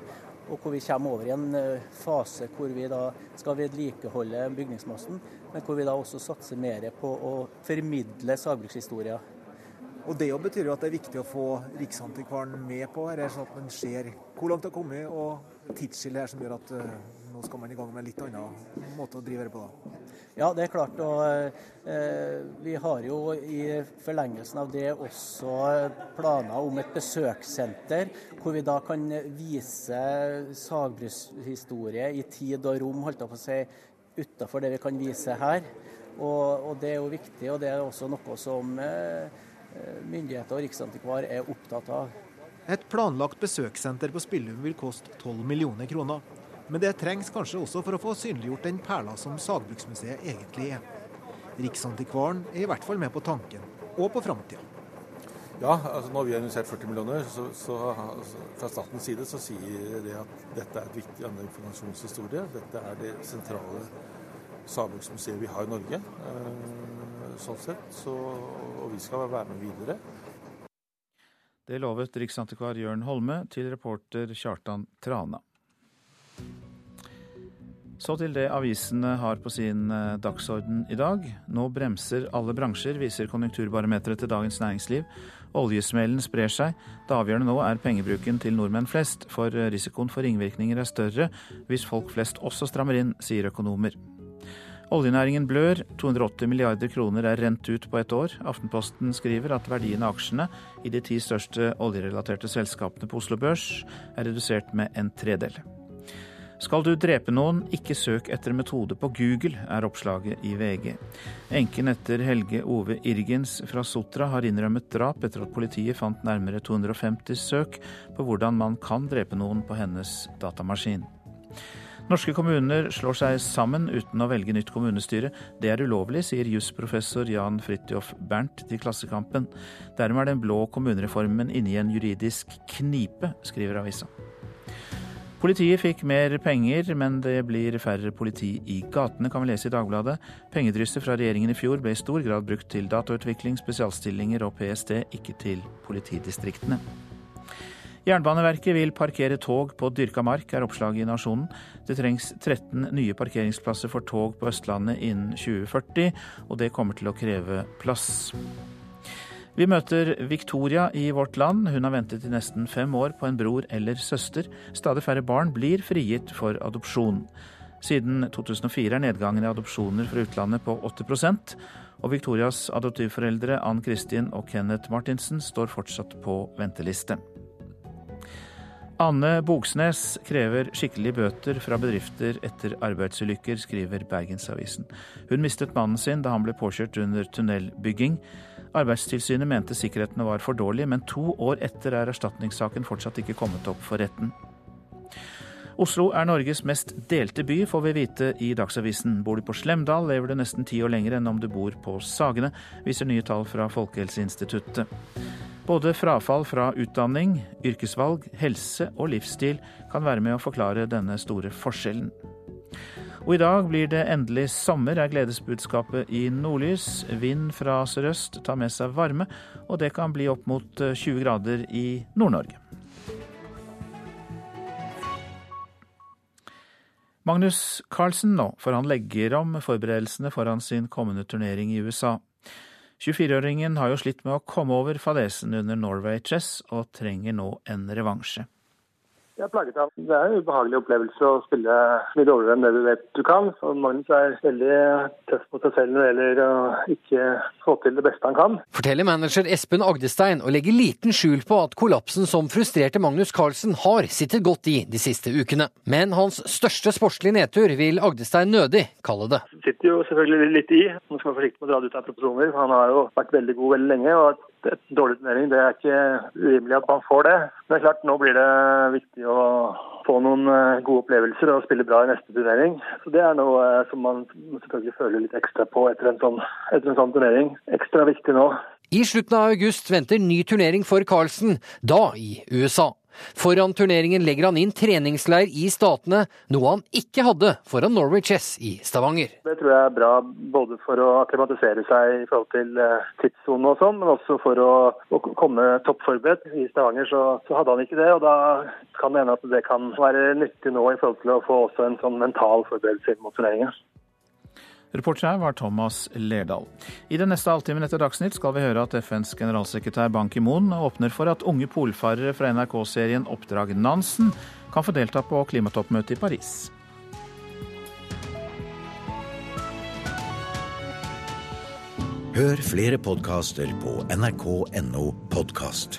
Og hvor vi kommer over i en eh, fase hvor vi da skal vedlikeholde bygningsmassen, men hvor vi da også satser mer på å formidle sagbrukshistorier. Og Det jo betyr jo at det er viktig å få Riksantikvaren med på her, sånn at man ser hvor langt det har kommet, og tidsskillet her som gjør at eh, nå skal man i gang med en litt annen måte å drive det på. da. Ja, det er klart. og eh, Vi har jo i forlengelsen av det også planer om et besøkssenter, hvor vi da kan vise sagbrushistorie i tid og rom, holdt jeg på å si, utenfor det vi kan vise her. Og, og, Det er jo viktig, og det er også noe som eh, myndigheter og Riksantikvar er opptatt av. Et planlagt besøkssenter på Spillum vil koste 12 millioner kroner. Men det trengs kanskje også for å få synliggjort den perla som Sagbruksmuseet egentlig er. Riksantikvaren er i hvert fall med på tanken, og på framtida. Ja, altså når vi har investert 40 millioner, så, så altså, fra statens side så sier det at dette er et viktig annen informasjonshistorie. Dette er det sentrale sagbruksmuseet vi har i Norge. Eh, sånn sett. Så, og vi skal være med videre. Det lovet riksantikvar Jørn Holme til reporter Kjartan Trana. Så til det avisene har på sin eh, dagsorden i dag. Nå bremser alle bransjer, viser konjunkturbarometeret til Dagens Næringsliv. Oljesmellen sprer seg. Det avgjørende nå er pengebruken til nordmenn flest, for eh, risikoen for ringvirkninger er større hvis folk flest også strammer inn, sier økonomer. Oljenæringen blør. 280 milliarder kroner er rent ut på ett år. Aftenposten skriver at verdien av aksjene i de ti største oljerelaterte selskapene på Oslo Børs er redusert med en tredel. Skal du drepe noen, ikke søk etter metode på Google, er oppslaget i VG. Enken etter Helge Ove Irgens fra Sotra har innrømmet drap etter at politiet fant nærmere 250 søk på hvordan man kan drepe noen på hennes datamaskin. Norske kommuner slår seg sammen uten å velge nytt kommunestyre. Det er ulovlig, sier jusprofessor Jan Fridtjof Bernt til Klassekampen. Dermed er den blå kommunereformen inne i en juridisk knipe, skriver avisa. Politiet fikk mer penger, men det blir færre politi i gatene, kan vi lese i Dagbladet. Pengedrysset fra regjeringen i fjor ble i stor grad brukt til datautvikling, spesialstillinger og PST, ikke til politidistriktene. Jernbaneverket vil parkere tog på dyrka mark, er oppslaget i Nasjonen. Det trengs 13 nye parkeringsplasser for tog på Østlandet innen 2040, og det kommer til å kreve plass. Vi møter Victoria i Vårt Land. Hun har ventet i nesten fem år på en bror eller søster. Stadig færre barn blir frigitt for adopsjon. Siden 2004 er nedgangen i adopsjoner fra utlandet på 8% og Victorias adoptivforeldre Ann Kristin og Kenneth Martinsen står fortsatt på venteliste. Anne Bogsnes krever skikkelige bøter fra bedrifter etter arbeidsulykker, skriver Bergensavisen. Hun mistet mannen sin da han ble påkjørt under tunnelbygging. Arbeidstilsynet mente sikkerheten var for dårlig, men to år etter er erstatningssaken fortsatt ikke kommet opp for retten. Oslo er Norges mest delte by, får vi vite i Dagsavisen. Bor du på Slemdal, lever du nesten ti år lenger enn om du bor på Sagene, viser nye tall fra Folkehelseinstituttet. Både frafall fra utdanning, yrkesvalg, helse og livsstil kan være med å forklare denne store forskjellen. Og i dag blir det endelig sommer, er gledesbudskapet i nordlys. Vind fra sørøst tar med seg varme, og det kan bli opp mot 20 eh, grader i Nord-Norge. Magnus Carlsen nå, for han legger om forberedelsene foran sin kommende turnering i USA. 24-åringen har jo slitt med å komme over fadesen under Norway Chess, og trenger nå en revansje. Jeg er plaget av. Det er en ubehagelig opplevelse å spille mye dårligere enn det du vet du kan. Så Magnus er veldig tøff mot seg selv når det gjelder å ikke få til det beste han kan. Forteller manager Espen Agdestein og legger liten skjul på at kollapsen som frustrerte Magnus Carlsen har sittet godt i de siste ukene. Men hans største sportslige nedtur vil Agdestein nødig kalle det. Det sitter jo selvfølgelig litt i. Man skal være forsiktig med å dra det ut av proporsjoner. Han har jo vært veldig god veldig lenge. og et dårlig turnering. Det er ikke urimelig at man får det. Men det er klart, nå blir det viktig å få noen eh, gode opplevelser og spille bra i neste turnering. Så Det er noe eh, som man selvfølgelig føler litt ekstra på etter en sånn, etter en sånn turnering. Ekstra viktig nå. I slutten av august venter ny turnering for Carlsen, da i USA. Foran turneringen legger han inn treningsleir i Statene, noe han ikke hadde foran Norway Chess i Stavanger. Det tror jeg er bra både for å akklimatisere seg i forhold til eh, tidssone og sånn, men også for å, å komme toppforberedt. I Stavanger så, så, hadde han ikke det, og da kan det hende at det kan være nyttig nå i forhold til å få også en sånn mental forberedelse inn mot turneringen. Reporter her var Thomas Lerdal. I den neste halvtimen etter Dagsnytt skal vi høre at FNs generalsekretær Ban Ki-moon åpner for at unge polfarere fra NRK-serien Oppdrag Nansen kan få delta på klimatoppmøtet i Paris. Hør flere podkaster på nrk.no podkast.